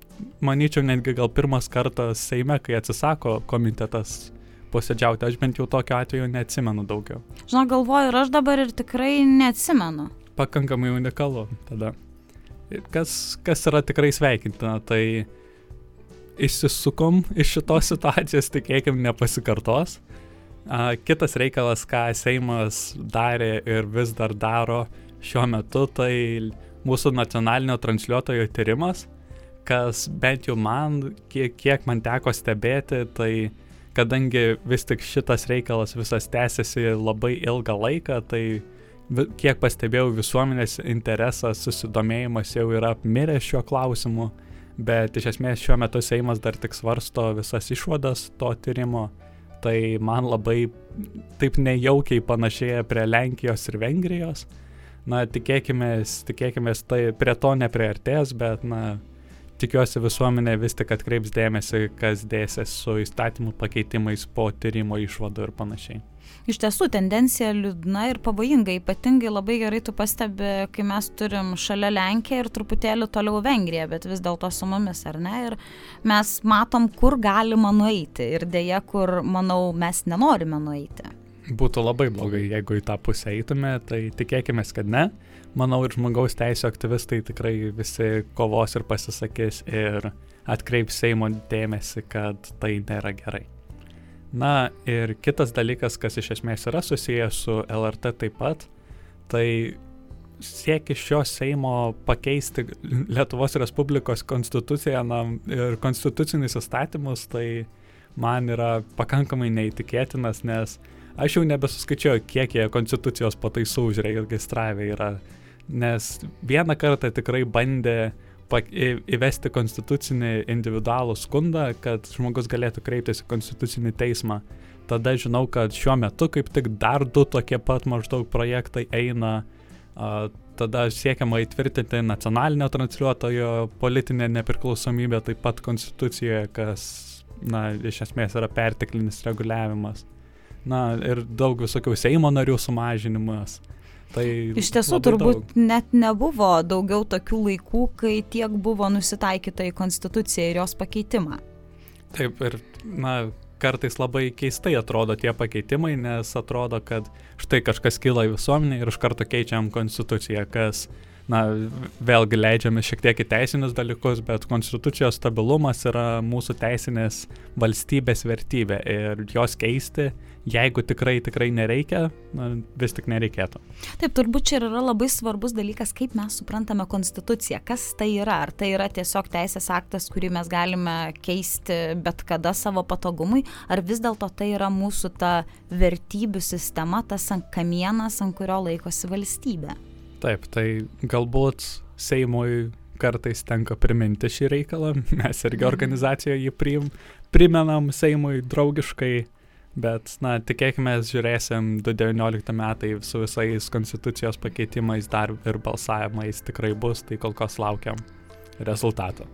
manyčiau netgi gal pirmas kartas Seime, kai atsisako komitetas posėdžiauti, aš bent jau tokio atveju neatsimenu daugiau. Žinau, galvoju ir aš dabar ir tikrai neatsimenu. Pakankamai unikalu tada. Kas, kas yra tikrai sveikintina, tai išsisukom iš šitos situacijos, tikėkim, nepasikartos. Kitas reikalas, ką Seimas darė ir vis dar daro šiuo metu, tai mūsų nacionalinio transliuotojo tyrimas, kas bent jau man, kiek, kiek man teko stebėti, tai kadangi vis tik šitas reikalas visas tęsiasi labai ilgą laiką, tai kiek pastebėjau visuomenės interesas, susidomėjimas jau yra apmiręs šiuo klausimu bet iš esmės šiuo metu Seimas dar tik svarsto visas išvadas to tyrimo. Tai man labai taip nejaukiai panašėja prie Lenkijos ir Vengrijos. Na, tikėkime, tikėkime, tai prie to nepriartės, bet, na, tikiuosi visuomenė vis tik atkreips dėmesį, kas dėsis su įstatymų pakeitimais po tyrimo išvadų ir panašiai. Iš tiesų tendencija liūdna ir pavojinga ypatingai labai gerai tu pastebi kai mes turim šalia lenkiją ir truputėlį toliau vengriją bet vis dėlto su mumis ar ne? Ir mes matom kur galima nueiti. Ir deja kur manau mes nenorime nueiti būtų labai blogai jeigu į tą pusę eitume tai tikėkime kad ne manau ir žmogaus teisų aktyvistai tikrai visi kovos ir pasisakys ir atkreips Seimo dėmesį, kad tai nėra gerai. Na ir kitas dalykas, kas iš esmės yra susijęs su LRT taip pat, tai siekis šio Seimo pakeisti Lietuvos Respublikos konstituciją na, ir konstitucinius įstatymus, tai man yra pakankamai neįtikėtinas, nes aš jau nebesuskaičiuoju, kiek jie konstitucijos pataisų užregistravę yra, nes vieną kartą tikrai bandė įvesti konstitucinį individualų skundą, kad žmogus galėtų kreiptis į konstitucinį teismą. Tada žinau, kad šiuo metu kaip tik dar du tokie pat maždaug projektai eina. Tada siekiama įtvirtinti nacionalinio transliuotojo politinę nepriklausomybę taip pat konstitucijoje, kas, na, iš esmės yra perteklinis reguliavimas. Na, ir daug visokių Seimo narių sumažinimas. Tai Iš tiesų turbūt daug. net nebuvo daugiau tokių laikų, kai tiek buvo nusitaikyta į konstituciją ir jos pakeitimą. Taip ir, na, kartais labai keistai atrodo tie pakeitimai, nes atrodo, kad štai kažkas kyla į visuomenę ir iš karto keičiam konstituciją, kas, na, vėlgi leidžiame šiek tiek į teisinius dalykus, bet konstitucijos stabilumas yra mūsų teisinės valstybės vertybė ir jos keisti jeigu tikrai, tikrai nereikia, na, vis tik nereikėtų. Taip, turbūt čia yra labai svarbus dalykas, kaip mes suprantame konstituciją. Kas tai yra? Ar tai yra tiesiog teisės aktas, kurį mes galime keisti bet kada savo patogumui, ar vis dėlto tai yra mūsų ta vertybių sistema, tas ant kamienas, ant kurio laikosi valstybė? Taip, tai galbūt Seimui kartais tenka priminti šį reikalą, mes irgi mhm. organizacijoje jį priim, primenam Seimui draugiškai Bet, na, tikėkime, žiūrėsim 2019 metai su visais konstitucijos pakeitimais dar ir balsavimais tikrai bus, tai kol kas laukiam rezultato.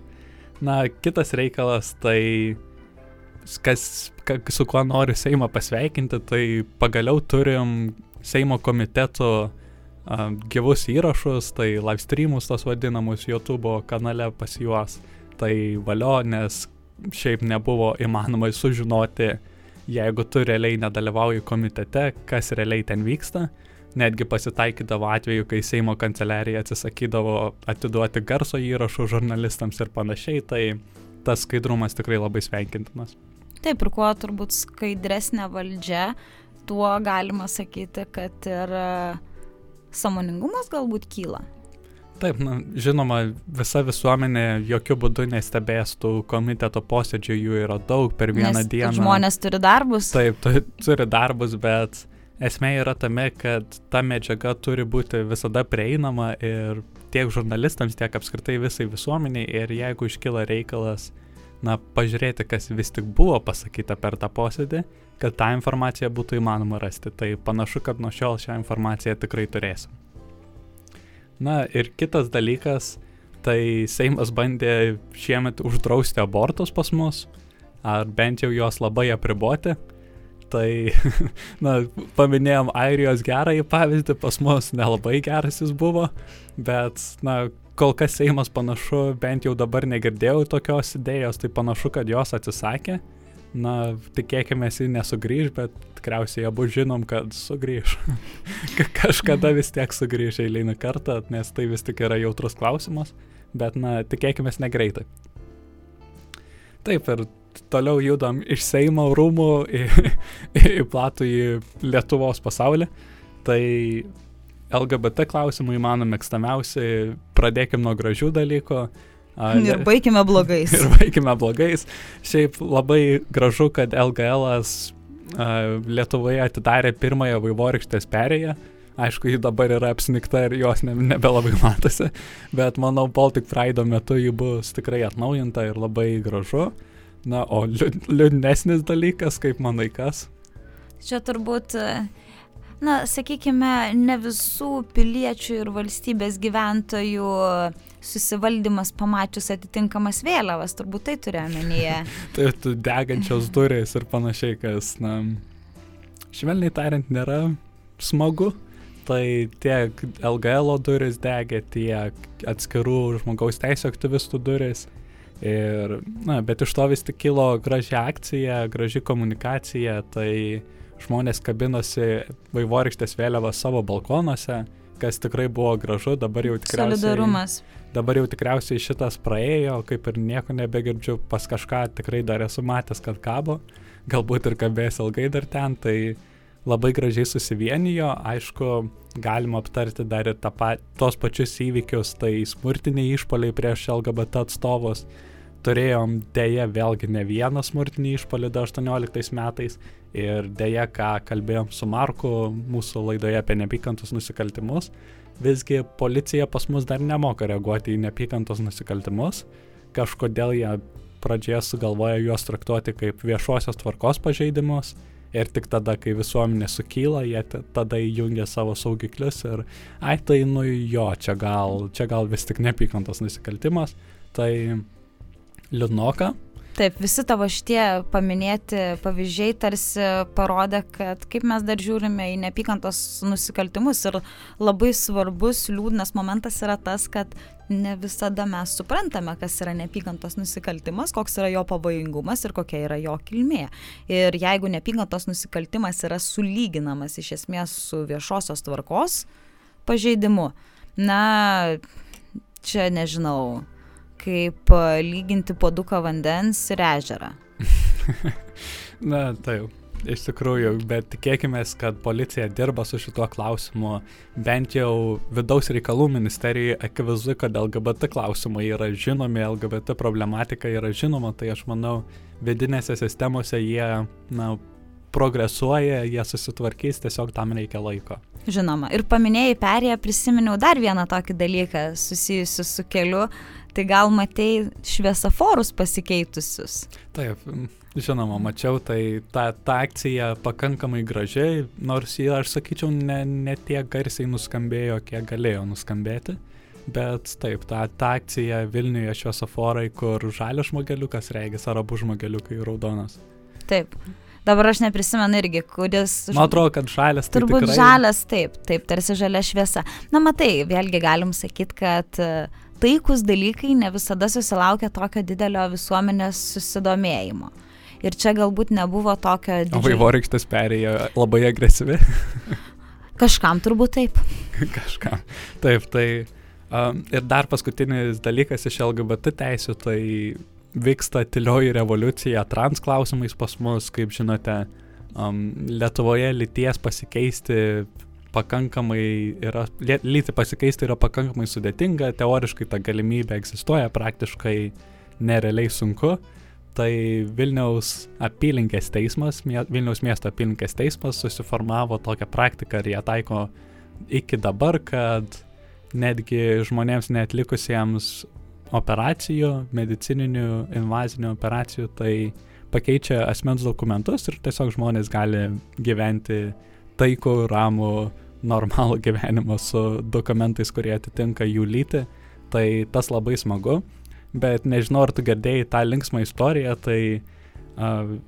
Na, kitas reikalas, tai kas, ka, su kuo noriu Seimą pasveikinti, tai pagaliau turim Seimo komiteto uh, gyvus įrašus, tai live streamus tos vadinamus YouTube kanale pas juos. Tai valio, nes šiaip nebuvo įmanoma sužinoti, jeigu tu realiai nedalyvauji komitete, kas realiai ten vyksta. Netgi pasitaikydavo atveju, kai Seimo kanceliarija atsisakydavo atiduoti garso įrašų žurnalistams ir panašiai, tai tas skaidrumas tikrai labai sveikintinas. Taip, ir kuo turbūt skaidresnė valdžia, tuo galima sakyti, kad ir e, samoningumas galbūt kyla. Taip, na, žinoma, visa visuomenė jokių būdų nestebės tų komiteto posėdžių, jų yra daug per vieną Nes dieną. Žmonės turi darbus. Taip, tu, turi darbus, bet esmė yra tame, kad ta medžiaga turi būti visada prieinama ir tiek žurnalistams, tiek apskritai visai visuomeniai ir jeigu iškyla reikalas, na, pažiūrėti, kas vis tik buvo pasakyta per tą posėdį, kad tą informaciją būtų įmanoma rasti. Tai panašu, kad nuo šiol šią informaciją tikrai turėsim. Na ir kitas dalykas, tai Seimas bandė šiemet uždrausti abortus pas mus, ar bent jau juos labai apriboti. Tai, na, paminėjom Airijos gerąjį pavyzdį, pas mus nelabai geras jis buvo, bet, na, kol kas Seimas panašu, bent jau dabar negirdėjau tokios idėjos, tai panašu, kad jos atsisakė. Na, tikėkime, jis nesugrįž, bet tikriausiai abu žinom, kad sugrįž. Kažkada vis tiek sugrįž eilinį kartą, nes tai vis tik yra jautrus klausimas, bet, na, tikėkime, negreitai. Taip, ir toliau judam iš Seimo rūmų į, į platų į Lietuvos pasaulį. Tai LGBT klausimai mano mėgstamiausi, pradėkim nuo gražių dalykų. Ir baigime blogais. ir baigime blogais. Šiaip labai gražu, kad LGL Lietuvoje atidarė pirmąją vaivorykštės perėją. Aišku, ji dabar yra apsnikta ir jos ne, nebelabai matosi, bet manau, Baltic Pride metu ji bus tikrai atnaujinta ir labai gražu. Na, o liūdnesnis dalykas, kaip manai kas? Čia turbūt na, sakykime, ne visų piliečių ir valstybės gyventojų susivaldymas pamačius atitinkamas vėliavas, turbūt tai turiu omenyje. tai tu degančios durys ir panašiai, kas, na, švelniai tariant, nėra smagu. Tai tiek LGL duris degė, tiek atskirų žmogaus teisų aktyvistų duris. Ir, na, bet iš to vis tik kilo graži akcija, graži komunikacija, tai žmonės kabinosi vaivorykštės vėliavą savo balkonuose, kas tikrai buvo gražu, dabar jau tikriausiai. Solidarumas. Dabar jau tikriausiai šitas praėjo, kaip ir nieko nebegirdžiu, pas kažką tikrai dar esu matęs, kad kabo, galbūt ir kabės ilgai dar ten, tai labai gražiai susivienijo, aišku, galima aptarti dar ir pa, tos pačius įvykius, tai smurtiniai išpoliai prieš LGBT atstovus, turėjom dėja vėlgi ne vieną smurtinį išpolį 18 metais ir dėja, ką kalbėjom su Marku mūsų laidoje apie neapykantos nusikaltimus, visgi policija pas mus dar nemoka reaguoti į neapykantos nusikaltimus, kažkodėl jie pradžioje sugalvoja juos traktuoti kaip viešosios tvarkos pažeidimus ir tik tada, kai visuomenė sukyla, jie tada įjungia savo saugiklius ir, ai tai nu jo, čia gal, čia gal vis tik neapykantos nusikaltimas, tai liūdnoka. Taip, visi tavo šitie paminėti pavyzdžiai tarsi parodė, kad kaip mes dar žiūrime į neapykantos nusikaltimus ir labai svarbus, liūdnas momentas yra tas, kad ne visada mes suprantame, kas yra neapykantos nusikaltimas, koks yra jo pavojingumas ir kokia yra jo kilmė. Ir jeigu neapykantos nusikaltimas yra sulyginamas iš esmės su viešosios tvarkos pažeidimu, na, čia nežinau kaip lyginti poduką vandens ir ežerą. Na, taip. Iš tikrųjų, bet tikėkime, kad policija dirba su šituo klausimu. Bent jau vidaus reikalų ministerijoje akivaizdu, kad LGBT klausimai yra žinomi, LGBT problematika yra žinoma, tai aš manau, vidinėse sistemose jie, na, progresuoja, jie susitvarkys, tiesiog tam reikia laiko. Žinoma, ir paminėjai perėję, prisiminiau dar vieną tokį dalyką susijusiu su keliu, Tai gal matei šviesaforus pasikeitusius? Taip, žinoma, mačiau, tai ta, ta akcija pakankamai gražiai, nors jie, aš sakyčiau, ne, ne tiek garsiai nuskambėjo, kiek galėjo nuskambėti. Bet taip, ta, ta akcija Vilniuje šviesoforai, kur žalias žmogeliukas regis, ar abu žmogeliukai raudonas. Taip. Dabar aš neprisimenu irgi, kuris. Man atrodo, kad žalias. Tai turbūt tikrai... žalias, taip, taip, tarsi žalia šviesa. Na, matai, vėlgi galim sakyti, kad uh, taikus dalykai ne visada susilaukia tokio didelio visuomenės susidomėjimo. Ir čia galbūt nebuvo tokio... Didžiai... O vaivorykštas perėjo labai agresyvi. Kažkam turbūt taip. Kažkam. Taip, tai um, ir dar paskutinis dalykas iš LGBT teisų, tai vyksta tylioji revoliucija trans klausimais pas mus, kaip žinote, um, Lietuvoje lyties pasikeisti pakankamai yra, lytį pasikeisti yra pakankamai sudėtinga, teoriškai ta galimybė egzistuoja, praktiškai nerealiai sunku. Tai Vilniaus apylinkės teismas, Vilniaus miesto apylinkės teismas susiformavo tokią praktiką ir ją taiko iki dabar, kad netgi žmonėms netlikusiems operacijų, medicininių, invazinių operacijų, tai pakeičia asmens dokumentus ir tiesiog žmonės gali gyventi taikų, ramų, normalų gyvenimą su dokumentais, kurie atitinka jų lytį. Tai tas labai smagu, bet nežinau, ar tu girdėjai tą linksmą istoriją, tai uh,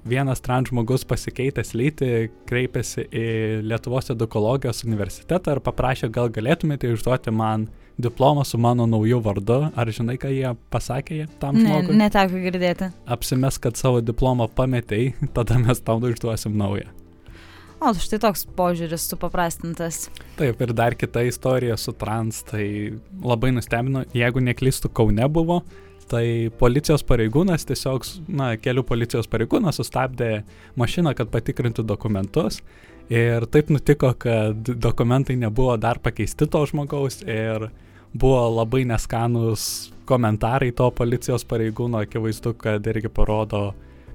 vienas trans žmogus pasikeitęs lytį kreipėsi į Lietuvos edukologijos universitetą ir paprašė, gal galėtumėte išduoti man diplomą su mano nauju vardu. Ar žinai, ką jie pasakė tam žmogui? Ne, neteko girdėti. Apsimes, kad savo diplomą pametei, tada mes tau išduosim naują. O, štai toks požiūris supaprastintas. Taip, ir dar kita istorija su trans, tai labai nustebino, jeigu neklystų Kaune buvo, tai policijos pareigūnas tiesiog, na, kelių policijos pareigūnas sustabdė mašiną, kad patikrintų dokumentus. Ir taip nutiko, kad dokumentai nebuvo dar pakeisti to žmogaus ir buvo labai neskanus komentarai to policijos pareigūno, akivaizdu, kad irgi parodo,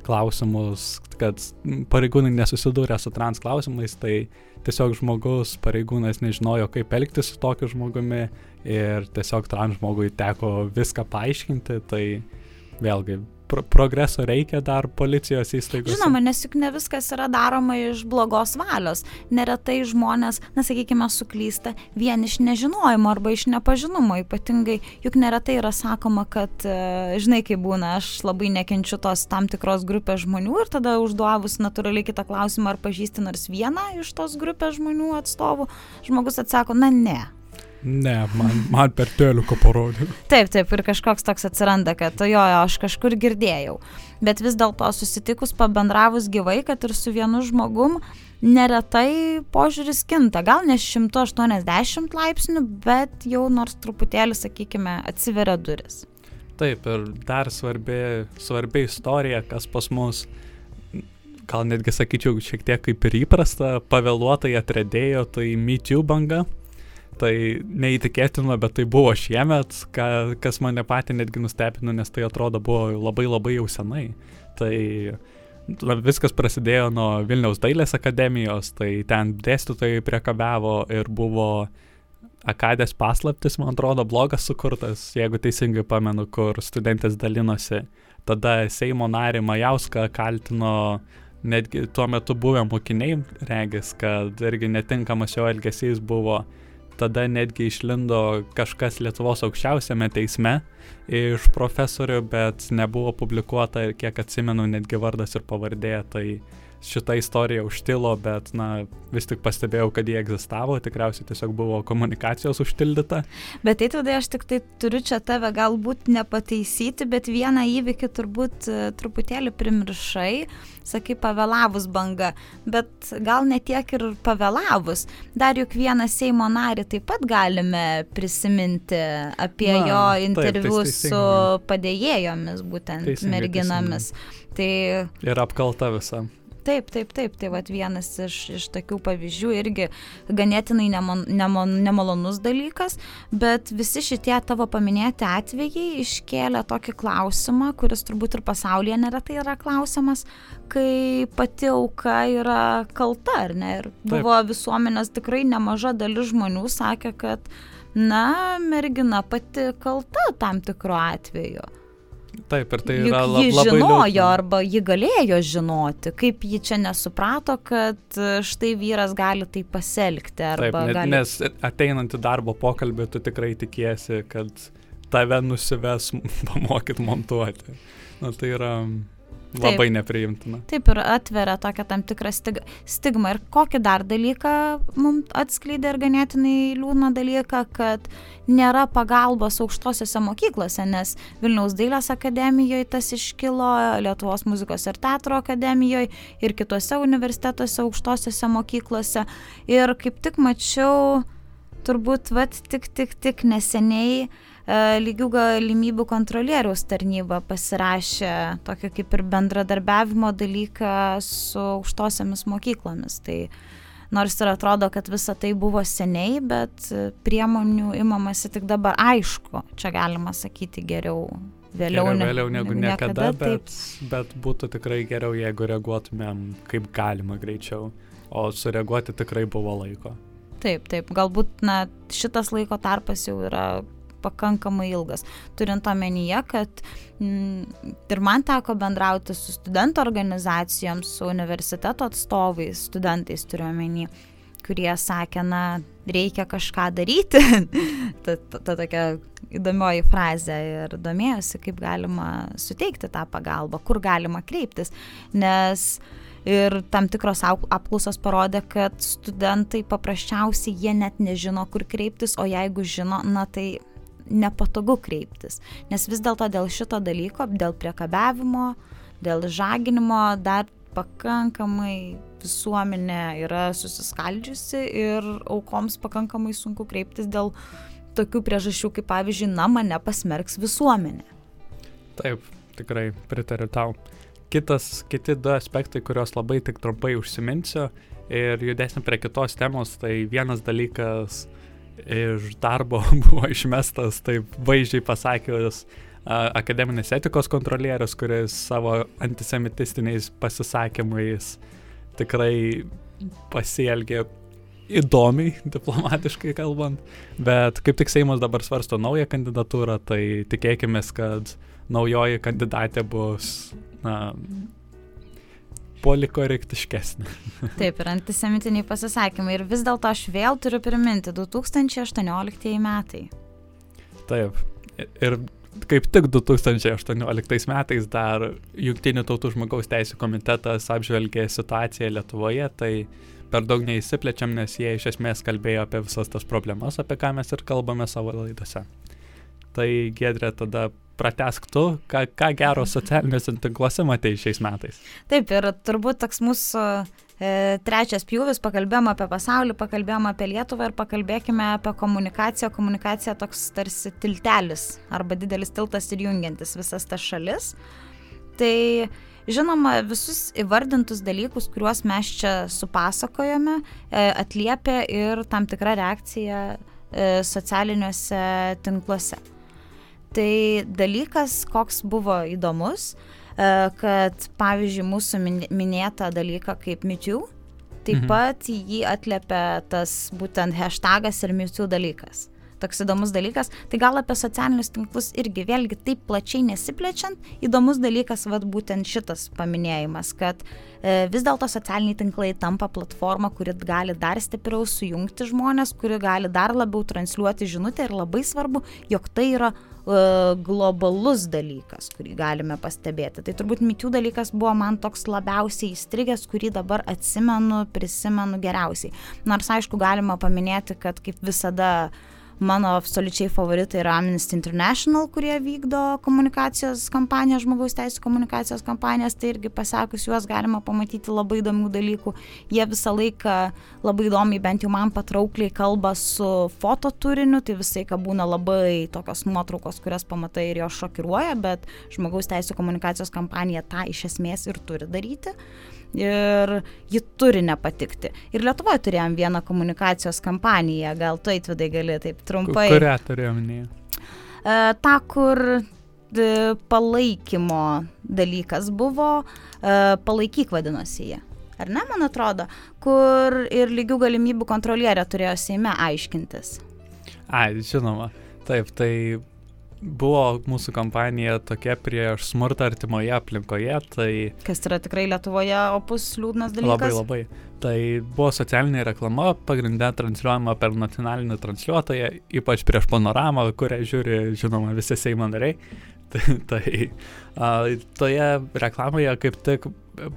klausimus, kad pareigūnai nesusidūrė su trans klausimais, tai tiesiog žmogus, pareigūnas nežinojo, kaip elgtis su tokiu žmogumi ir tiesiog trans žmogui teko viską paaiškinti, tai vėlgi pro progreso reikia dar policijos įstaigose. Žinoma, nes juk ne viskas yra daroma iš blogos valios. Neretai žmonės, na sakykime, suklysta vien iš nežinojimo arba iš nepažinumo. Ypatingai, juk neretai yra sakoma, kad, e, žinai, kaip būna, aš labai nekenčiu tos tam tikros grupės žmonių ir tada užduovus natūraliai kitą klausimą, ar pažįsti nors vieną iš tos grupės žmonių atstovų, žmogus atsako, na ne, Ne, man, man per teliuką parodė. Taip, taip, ir kažkoks toks atsiranda, kad jo, jo, aš kažkur girdėjau. Bet vis dėlto susitikus, pabendravus gyvai, kad ir su vienu žmogum, neretai požiūris kinta. Gal ne 180 laipsnių, bet jau nors truputėlį, sakykime, atsiveria duris. Taip, ir dar svarbi, svarbi istorija, kas pas mus gal netgi sakyčiau, šiek tiek kaip ir įprasta, pavėluotai atredėjo, tai MeToo banga Tai neįtikėtina, bet tai buvo šiemet, ka, kas mane patį netgi nustebino, nes tai atrodo buvo labai labai jau senai. Tai viskas prasidėjo nuo Vilniaus dailės akademijos, tai ten dėstytojai priekabiavo ir buvo Akadės paslaptis, man atrodo, blogas sukurtas, jeigu teisingai pamenu, kur studentės dalinosi. Tada Seimo narį Majauską kaltino netgi tuo metu buvę mokiniai, regis, kad irgi netinkamas jo elgesys buvo tada netgi išlindo kažkas Lietuvos aukščiausiame teisme iš profesorių, bet nebuvo publikuota kiek atsimenu netgi vardas ir pavardė, tai šita istorija užtilo, bet, na, vis tik pastebėjau, kad jie egzistavo, tikriausiai tiesiog buvo komunikacijos užtildyta. Bet tai tada aš tik tai turiu čia tave galbūt nepataisyti, bet vieną įvykį turbūt e, truputėlį primiršai, sakai, pavėlavus banga, bet gal ne tiek ir pavėlavus. Dar juk vieną Seimo narį taip pat galime prisiminti apie Na, jo interviu taip, su padėjėjomis, būtent teisingai, merginomis. Teisingai. Tai... Ir apkalta visą. Taip, taip, taip, tai vat vienas iš, iš tokių pavyzdžių irgi ganėtinai nemon, nemon, nemalonus dalykas, bet visi šitie tavo paminėti atvejai iškėlė tokį klausimą, kuris turbūt ir pasaulyje neretai yra klausimas, kai pati auka yra kalta, ar ne? Ir buvo taip. visuomenės tikrai nemaža dalis žmonių sakė, kad, na, mergina pati kalta tam tikru atveju. Taip, ir tai yra lab, labai. Ji žinojo liūdna. arba ji galėjo žinoti, kaip ji čia nesuprato, kad e, štai vyras gali tai pasielgti. Taip, gali... nes ateinant į darbo pokalbį, tu tikrai tikiesi, kad tave nusives pamokyt montuoti. Na tai yra Labai nepriimtina. Taip ir atveria tokią tam tikrą stig stigmą. Ir kokį dar dalyką mums atskleidė ir ganėtinai liūdną dalyką, kad nėra pagalbos aukštosiuose mokyklose, nes Vilniaus dailės akademijoje tas iškilo, Lietuvos muzikos ir teatro akademijoje ir kitose universitetuose aukštosiuose mokyklose. Ir kaip tik mačiau, turbūt, vat, tik, tik, tik neseniai lygių galimybių kontrolieriaus tarnyba pasirašė tokį kaip ir bendradarbiavimo dalyką su aukštosiamis mokyklomis. Tai nors ir atrodo, kad visa tai buvo seniai, bet priemonių imamasi tik dabar. Aišku, čia galima sakyti geriau. Vėliau, geriau, vėliau negu niekada, niekada bet, bet būtų tikrai geriau, jeigu reaguotumėm kaip galima greičiau, o sureaguoti tikrai buvo laiko. Taip, taip, galbūt na, šitas laiko tarpas jau yra pakankamai ilgas. Turint omenyje, kad mm, ir man teko bendrauti su studentų organizacijom, su universiteto atstovais, studentais turiu omeny, kurie sakė, na, reikia kažką daryti. ta, ta, ta tokia įdomioji frazė ir domėjosi, kaip galima suteikti tą pagalbą, kur galima kreiptis. Nes ir tam tikros apklausos parodė, kad studentai paprasčiausiai jie net nežino, kur kreiptis, o jeigu žino, na tai nepatogu kreiptis. Nes vis dėlto dėl šito dalyko, dėl priekabiavimo, dėl žaginimo dar pakankamai visuomenė yra susiskaldžiusi ir aukoms pakankamai sunku kreiptis dėl tokių priežasčių, kaip pavyzdžiui, na, mane pasmerks visuomenė. Taip, tikrai pritariu tau. Kitas, kiti du aspektai, kuriuos labai tik trumpai užsiminsiu ir judėsim prie kitos temos, tai vienas dalykas iš darbo buvo išmestas, taip vaizdžiai pasakius, akademinės etikos kontrolierius, kuris savo antisemitistiniais pasisakymais tikrai pasielgė įdomiai, diplomatiškai kalbant, bet kaip tik Seimas dabar svarsto naują kandidatūrą, tai tikėkime, kad naujoji kandidatė bus na, polikorektiškesnė. Taip, ir antisemitiniai pasisakymai. Ir vis dėlto aš vėl turiu priminti 2018 metai. Taip. Ir kaip tik 2018 metais dar Junktinių tautų žmogaus teisų komitetas apžvelgė situaciją Lietuvoje, tai per daug neįsiplečiam, nes jie iš esmės kalbėjo apie visas tas problemas, apie ką mes ir kalbame savo laidose. Tai Gedrė tada pratesk tu, ką, ką gero socialiniuose tinkluose matai šiais metais. Taip, ir turbūt toks mūsų e, trečias pjūvis, pakalbėjom apie pasaulį, pakalbėjom apie Lietuvą ir pakalbėkime apie komunikaciją. Komunikacija toks tarsi tiltelis arba didelis tiltas ir jungiantis visas tas šalis. Tai Žinoma, visus įvardintus dalykus, kuriuos mes čia supasakojome, e, atliepia ir tam tikra reakcija e, socialiniuose tinkluose. Tai dalykas, koks buvo įdomus, e, kad pavyzdžiui mūsų minėta dalyka kaip MeToo, taip mhm. pat jį atliepia tas būtent hashtagas ir MeToo dalykas toks įdomus dalykas. Tai gal apie socialinius tinklus irgi vėlgi taip plačiai nesiplečiant, įdomus dalykas vad būtent šitas paminėjimas, kad e, vis dėlto socialiniai tinklai tampa platforma, kuri gali dar stipriau sujungti žmonės, kuri gali dar labiau transliuoti žinutę ir labai svarbu, jog tai yra globalus dalykas, kurį galime pastebėti. Tai turbūt mitų dalykas buvo man toks labiausiai įstrigęs, kurį dabar atsimenu, prisimenu geriausiai. Nors aišku, galima paminėti, kad kaip visada uh, Mano absoliučiai favoritai yra Amnesty International, kurie vykdo komunikacijos kampaniją, žmogaus teisų komunikacijos kampanijas, tai irgi pasakus juos galima pamatyti labai įdomių dalykų. Jie visą laiką labai įdomiai, bent jau man patraukliai kalba su foto turiniu, tai visai, ką būna labai tokios nuotraukos, kurias pamatai ir jos šokiruoja, bet žmogaus teisų komunikacijos kampanija tą iš esmės ir turi daryti. Ir ji turi nepatikti. Ir Lietuvoje turėjom vieną komunikacijos kampaniją, gal tu atvidai gali taip trumpai. Kurią turėjom minėję? E, ta, kur palaikymo dalykas buvo, e, palaikyk vadinosi jie. Ar ne, man atrodo, kur ir lygių galimybių kontrolierė turėjo Seime aiškintis. Ai, žinoma. Taip, tai buvo mūsų kampanija tokia prieš smurtą artimoje aplinkoje, tai... Kas yra tikrai Lietuvoje opus liūdnas dalykas? Labai labai. Tai buvo socialinė reklama, pagrindė transliuojama per nacionalinį transliuotoją, ypač prieš panoramą, kurią žiūri, žinoma, visi Seimo nariai. tai tai a, toje reklamoje kaip tik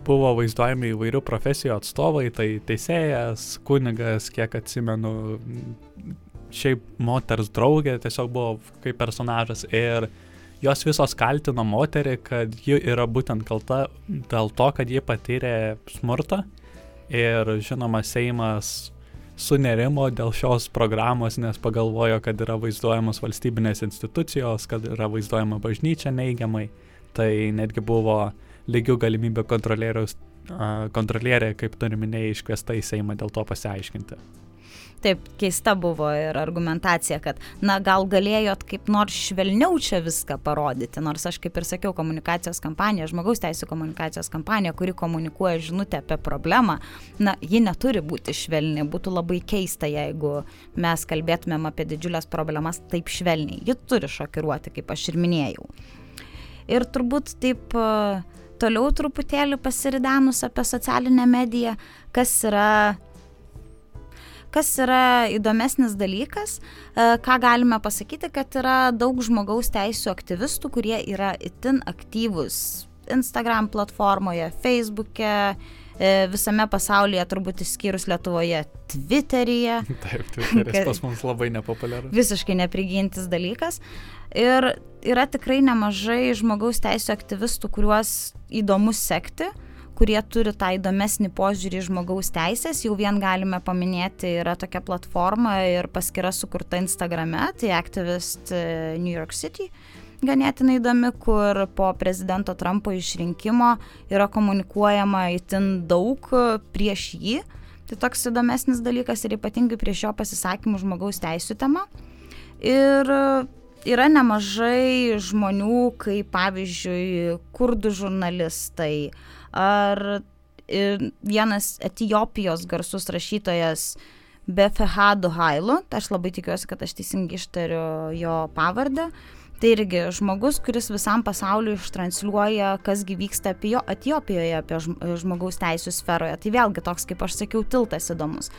buvo vaizduojami įvairių profesijų atstovai, tai teisėjas, kunigas, kiek atsimenu, šiaip moters draugė tiesiog buvo kaip personažas ir jos visos kaltino moterį, kad ji yra būtent kalta dėl to, kad ji patyrė smurtą ir žinoma Seimas sunerimo dėl šios programos, nes pagalvojo, kad yra vaizduojamos valstybinės institucijos, kad yra vaizduojama bažnyčia neigiamai. Tai netgi buvo lygių galimybių kontrolierė, kaip tu minėjai, iškviesta į Seimą dėl to pasiaiškinti taip keista buvo ir argumentacija, kad, na, gal galėjot kaip nors švelniau čia viską parodyti, nors aš kaip ir sakiau, komunikacijos kampanija, žmogaus teisų komunikacijos kampanija, kuri komunikuoja žinutę apie problemą, na, ji neturi būti švelni, būtų labai keista, jeigu mes kalbėtumėm apie didžiulės problemas taip švelniai, ji turi šokiruoti, kaip aš ir minėjau. Ir turbūt taip toliau truputėlį pasiridenus apie socialinę mediją, kas yra Kas yra įdomesnis dalykas, e, ką galime pasakyti, kad yra daug žmogaus teisų aktyvistų, kurie yra itin aktyvus Instagram platformoje, Facebook'e, e, visame pasaulyje, turbūt išskyrus Lietuvoje, Twitteryje. Taip, Twitteris pas mums labai nepopuliarus. Visiškai neprigintis dalykas. Ir yra tikrai nemažai žmogaus teisų aktyvistų, kuriuos įdomu sekti kurie turi tą įdomesnį požiūrį į žmogaus teisės. Jau vien galime paminėti, yra tokia platforma ir paskira sukurta Instagrame, tai Activist e, New York City. Ganėtinai įdomi, kur po prezidento Trumpo išrinkimo yra komunikuojama itin daug prieš jį. Tai toks įdomesnis dalykas ir ypatingai prieš jo pasisakymų žmogaus teisų tema. Ir yra nemažai žmonių, kaip pavyzdžiui, kurdų žurnalistai, ar vienas Etijopijos garsus rašytojas Befehadu Hailu, tai aš labai tikiuosi, kad aš teisingai ištariu jo pavardę. Tai irgi žmogus, kuris visam pasauliu ištransliuoja, kasgi vyksta apie jo Etijopijoje, apie žmogaus teisų sferoje. Tai vėlgi toks, kaip aš sakiau, tiltas įdomus.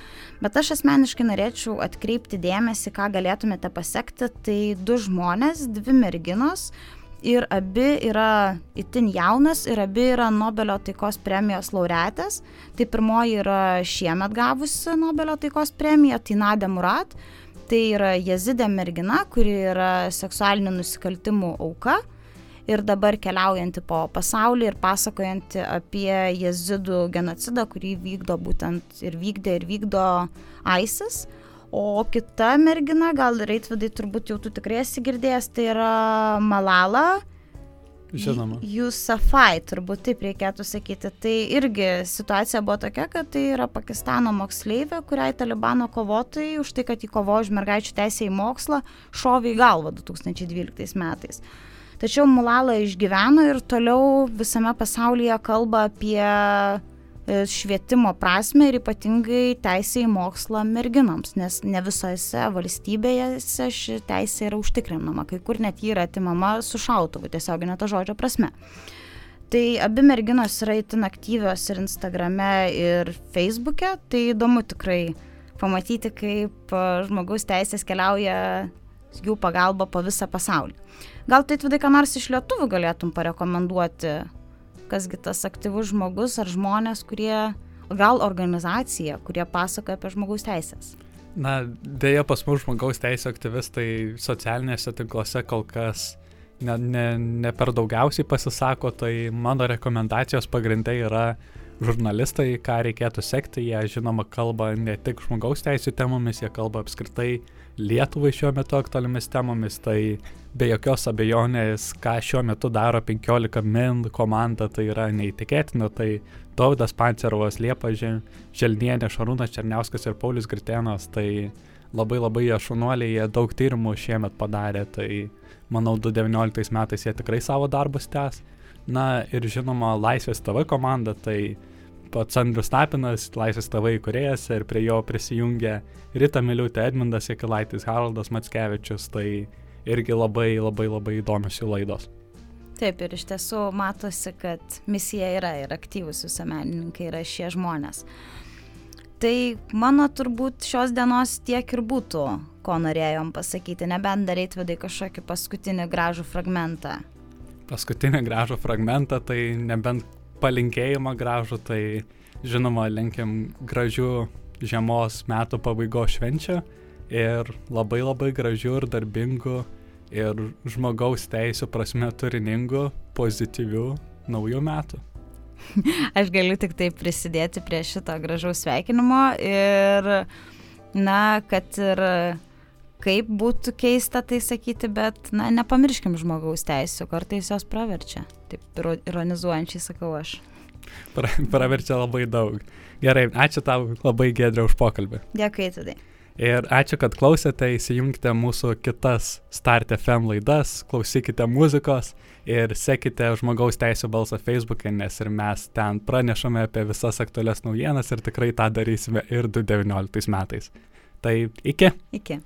Bet aš asmeniškai norėčiau atkreipti dėmesį, ką galėtumėte pasiekti. Tai du žmonės, dvi merginos, ir abi yra itin jaunas ir abi yra Nobelio taikos premijos laureatės. Tai pirmoji yra šiemet gavusi Nobelio taikos premiją, tai Nadė Murat. Tai yra jezidė mergina, kuri yra seksualinių nusikaltimų auka ir dabar keliaujanti po pasaulį ir pasakojanti apie jezidų genocidą, kurį vykdo būtent ir vykdė ir vykdo ISIS. O kita mergina, gal Reitvidai turbūt jau tu tikrai esi girdėjęs, tai yra Malala. Žinoma. Jusafai, turbūt taip reikėtų sakyti. Tai irgi situacija buvo tokia, kad tai yra Pakistano moksleivė, kuriai talibano kovotojai už tai, kad įkovo už mergaičių teisę į mokslą, šovė į galvą 2012 metais. Tačiau Mulala išgyveno ir toliau visame pasaulyje kalba apie švietimo prasme ir ypatingai teisė į mokslą merginoms, nes ne visose valstybėse ši teisė yra užtikrinama, kai kur net ji yra atimama su šautuvu, tiesioginė to žodžio prasme. Tai abi merginos yra itin aktyvios ir Instagrame, ir Facebook'e, tai įdomu tikrai pamatyti, kaip e, žmogaus teisės keliauja jų pagalba po visą pasaulį. Gal tai tvydai, ką nors iš lietuvių galėtum parekomenduoti kasgi tas aktyvus žmogus ar žmonės, kurie, gal organizacija, kurie pasakoja apie žmogaus teisės. Na, dėja pas mus žmogaus teisų aktyvistai socialinėse tinkluose kol kas ne, ne, ne per daugiausiai pasisako, tai mano rekomendacijos pagrindai yra žurnalistai, ką reikėtų sekti, jie žinoma kalba ne tik žmogaus teisų temomis, jie kalba apskritai Lietuvai šiuo metu aktualiomis temomis, tai be jokios abejonės, ką šiuo metu daro 15 min komanda, tai yra neįtikėtina, tai Daudas Pancerovas, Liepa Želnienė, Šarūnas Černiauskas ir Paulius Gritėnas, tai labai labai jie šunuoliai, jie daug tyrimų šiemet padarė, tai manau 2019 metais jie tikrai savo darbus tęs. Na ir žinoma, Laisvės TV komanda, tai pats Andrius Tapinas, Laisvės TV įkurėjas ir prie jo prisijungė Rita Miliutė, Edmundas Jekilaitis, Haraldas Matskevičius, tai irgi labai labai labai įdomios jų laidos. Taip, ir iš tiesų matosi, kad misija yra ir aktyvus visuomenininkai yra šie žmonės. Tai mano turbūt šios dienos tiek ir būtų, ko norėjom pasakyti, nebent dar eitvedai kažkokį paskutinį gražų fragmentą. Paskutinį gražų fragmentą, tai nebent palinkėjimą gražų, tai žinoma, linkim gražių žiemos metų pabaigos švenčių ir labai labai gražių ir darbingų ir žmogaus teisų prasme turiningų, pozityvių naujų metų. Aš galiu tik tai prisidėti prie šito gražaus sveikinimo ir, na, kad ir kaip būtų keista tai sakyti, bet, na, nepamirškim žmogaus teisų, kartais jos praverčia. Taip ironizuojančiai sakau aš. Pra, praverčia labai daug. Gerai, ačiū tau labai gedrė už pokalbį. Dėkui, tada. Ir ačiū, kad klausėte, įsijunkite mūsų kitas Start FM laidas, klausykite muzikos ir sekite žmogaus teisų balsą Facebook'e, nes ir mes ten pranešame apie visas aktualias naujienas ir tikrai tą darysime ir 2019 metais. Tai iki. Iki.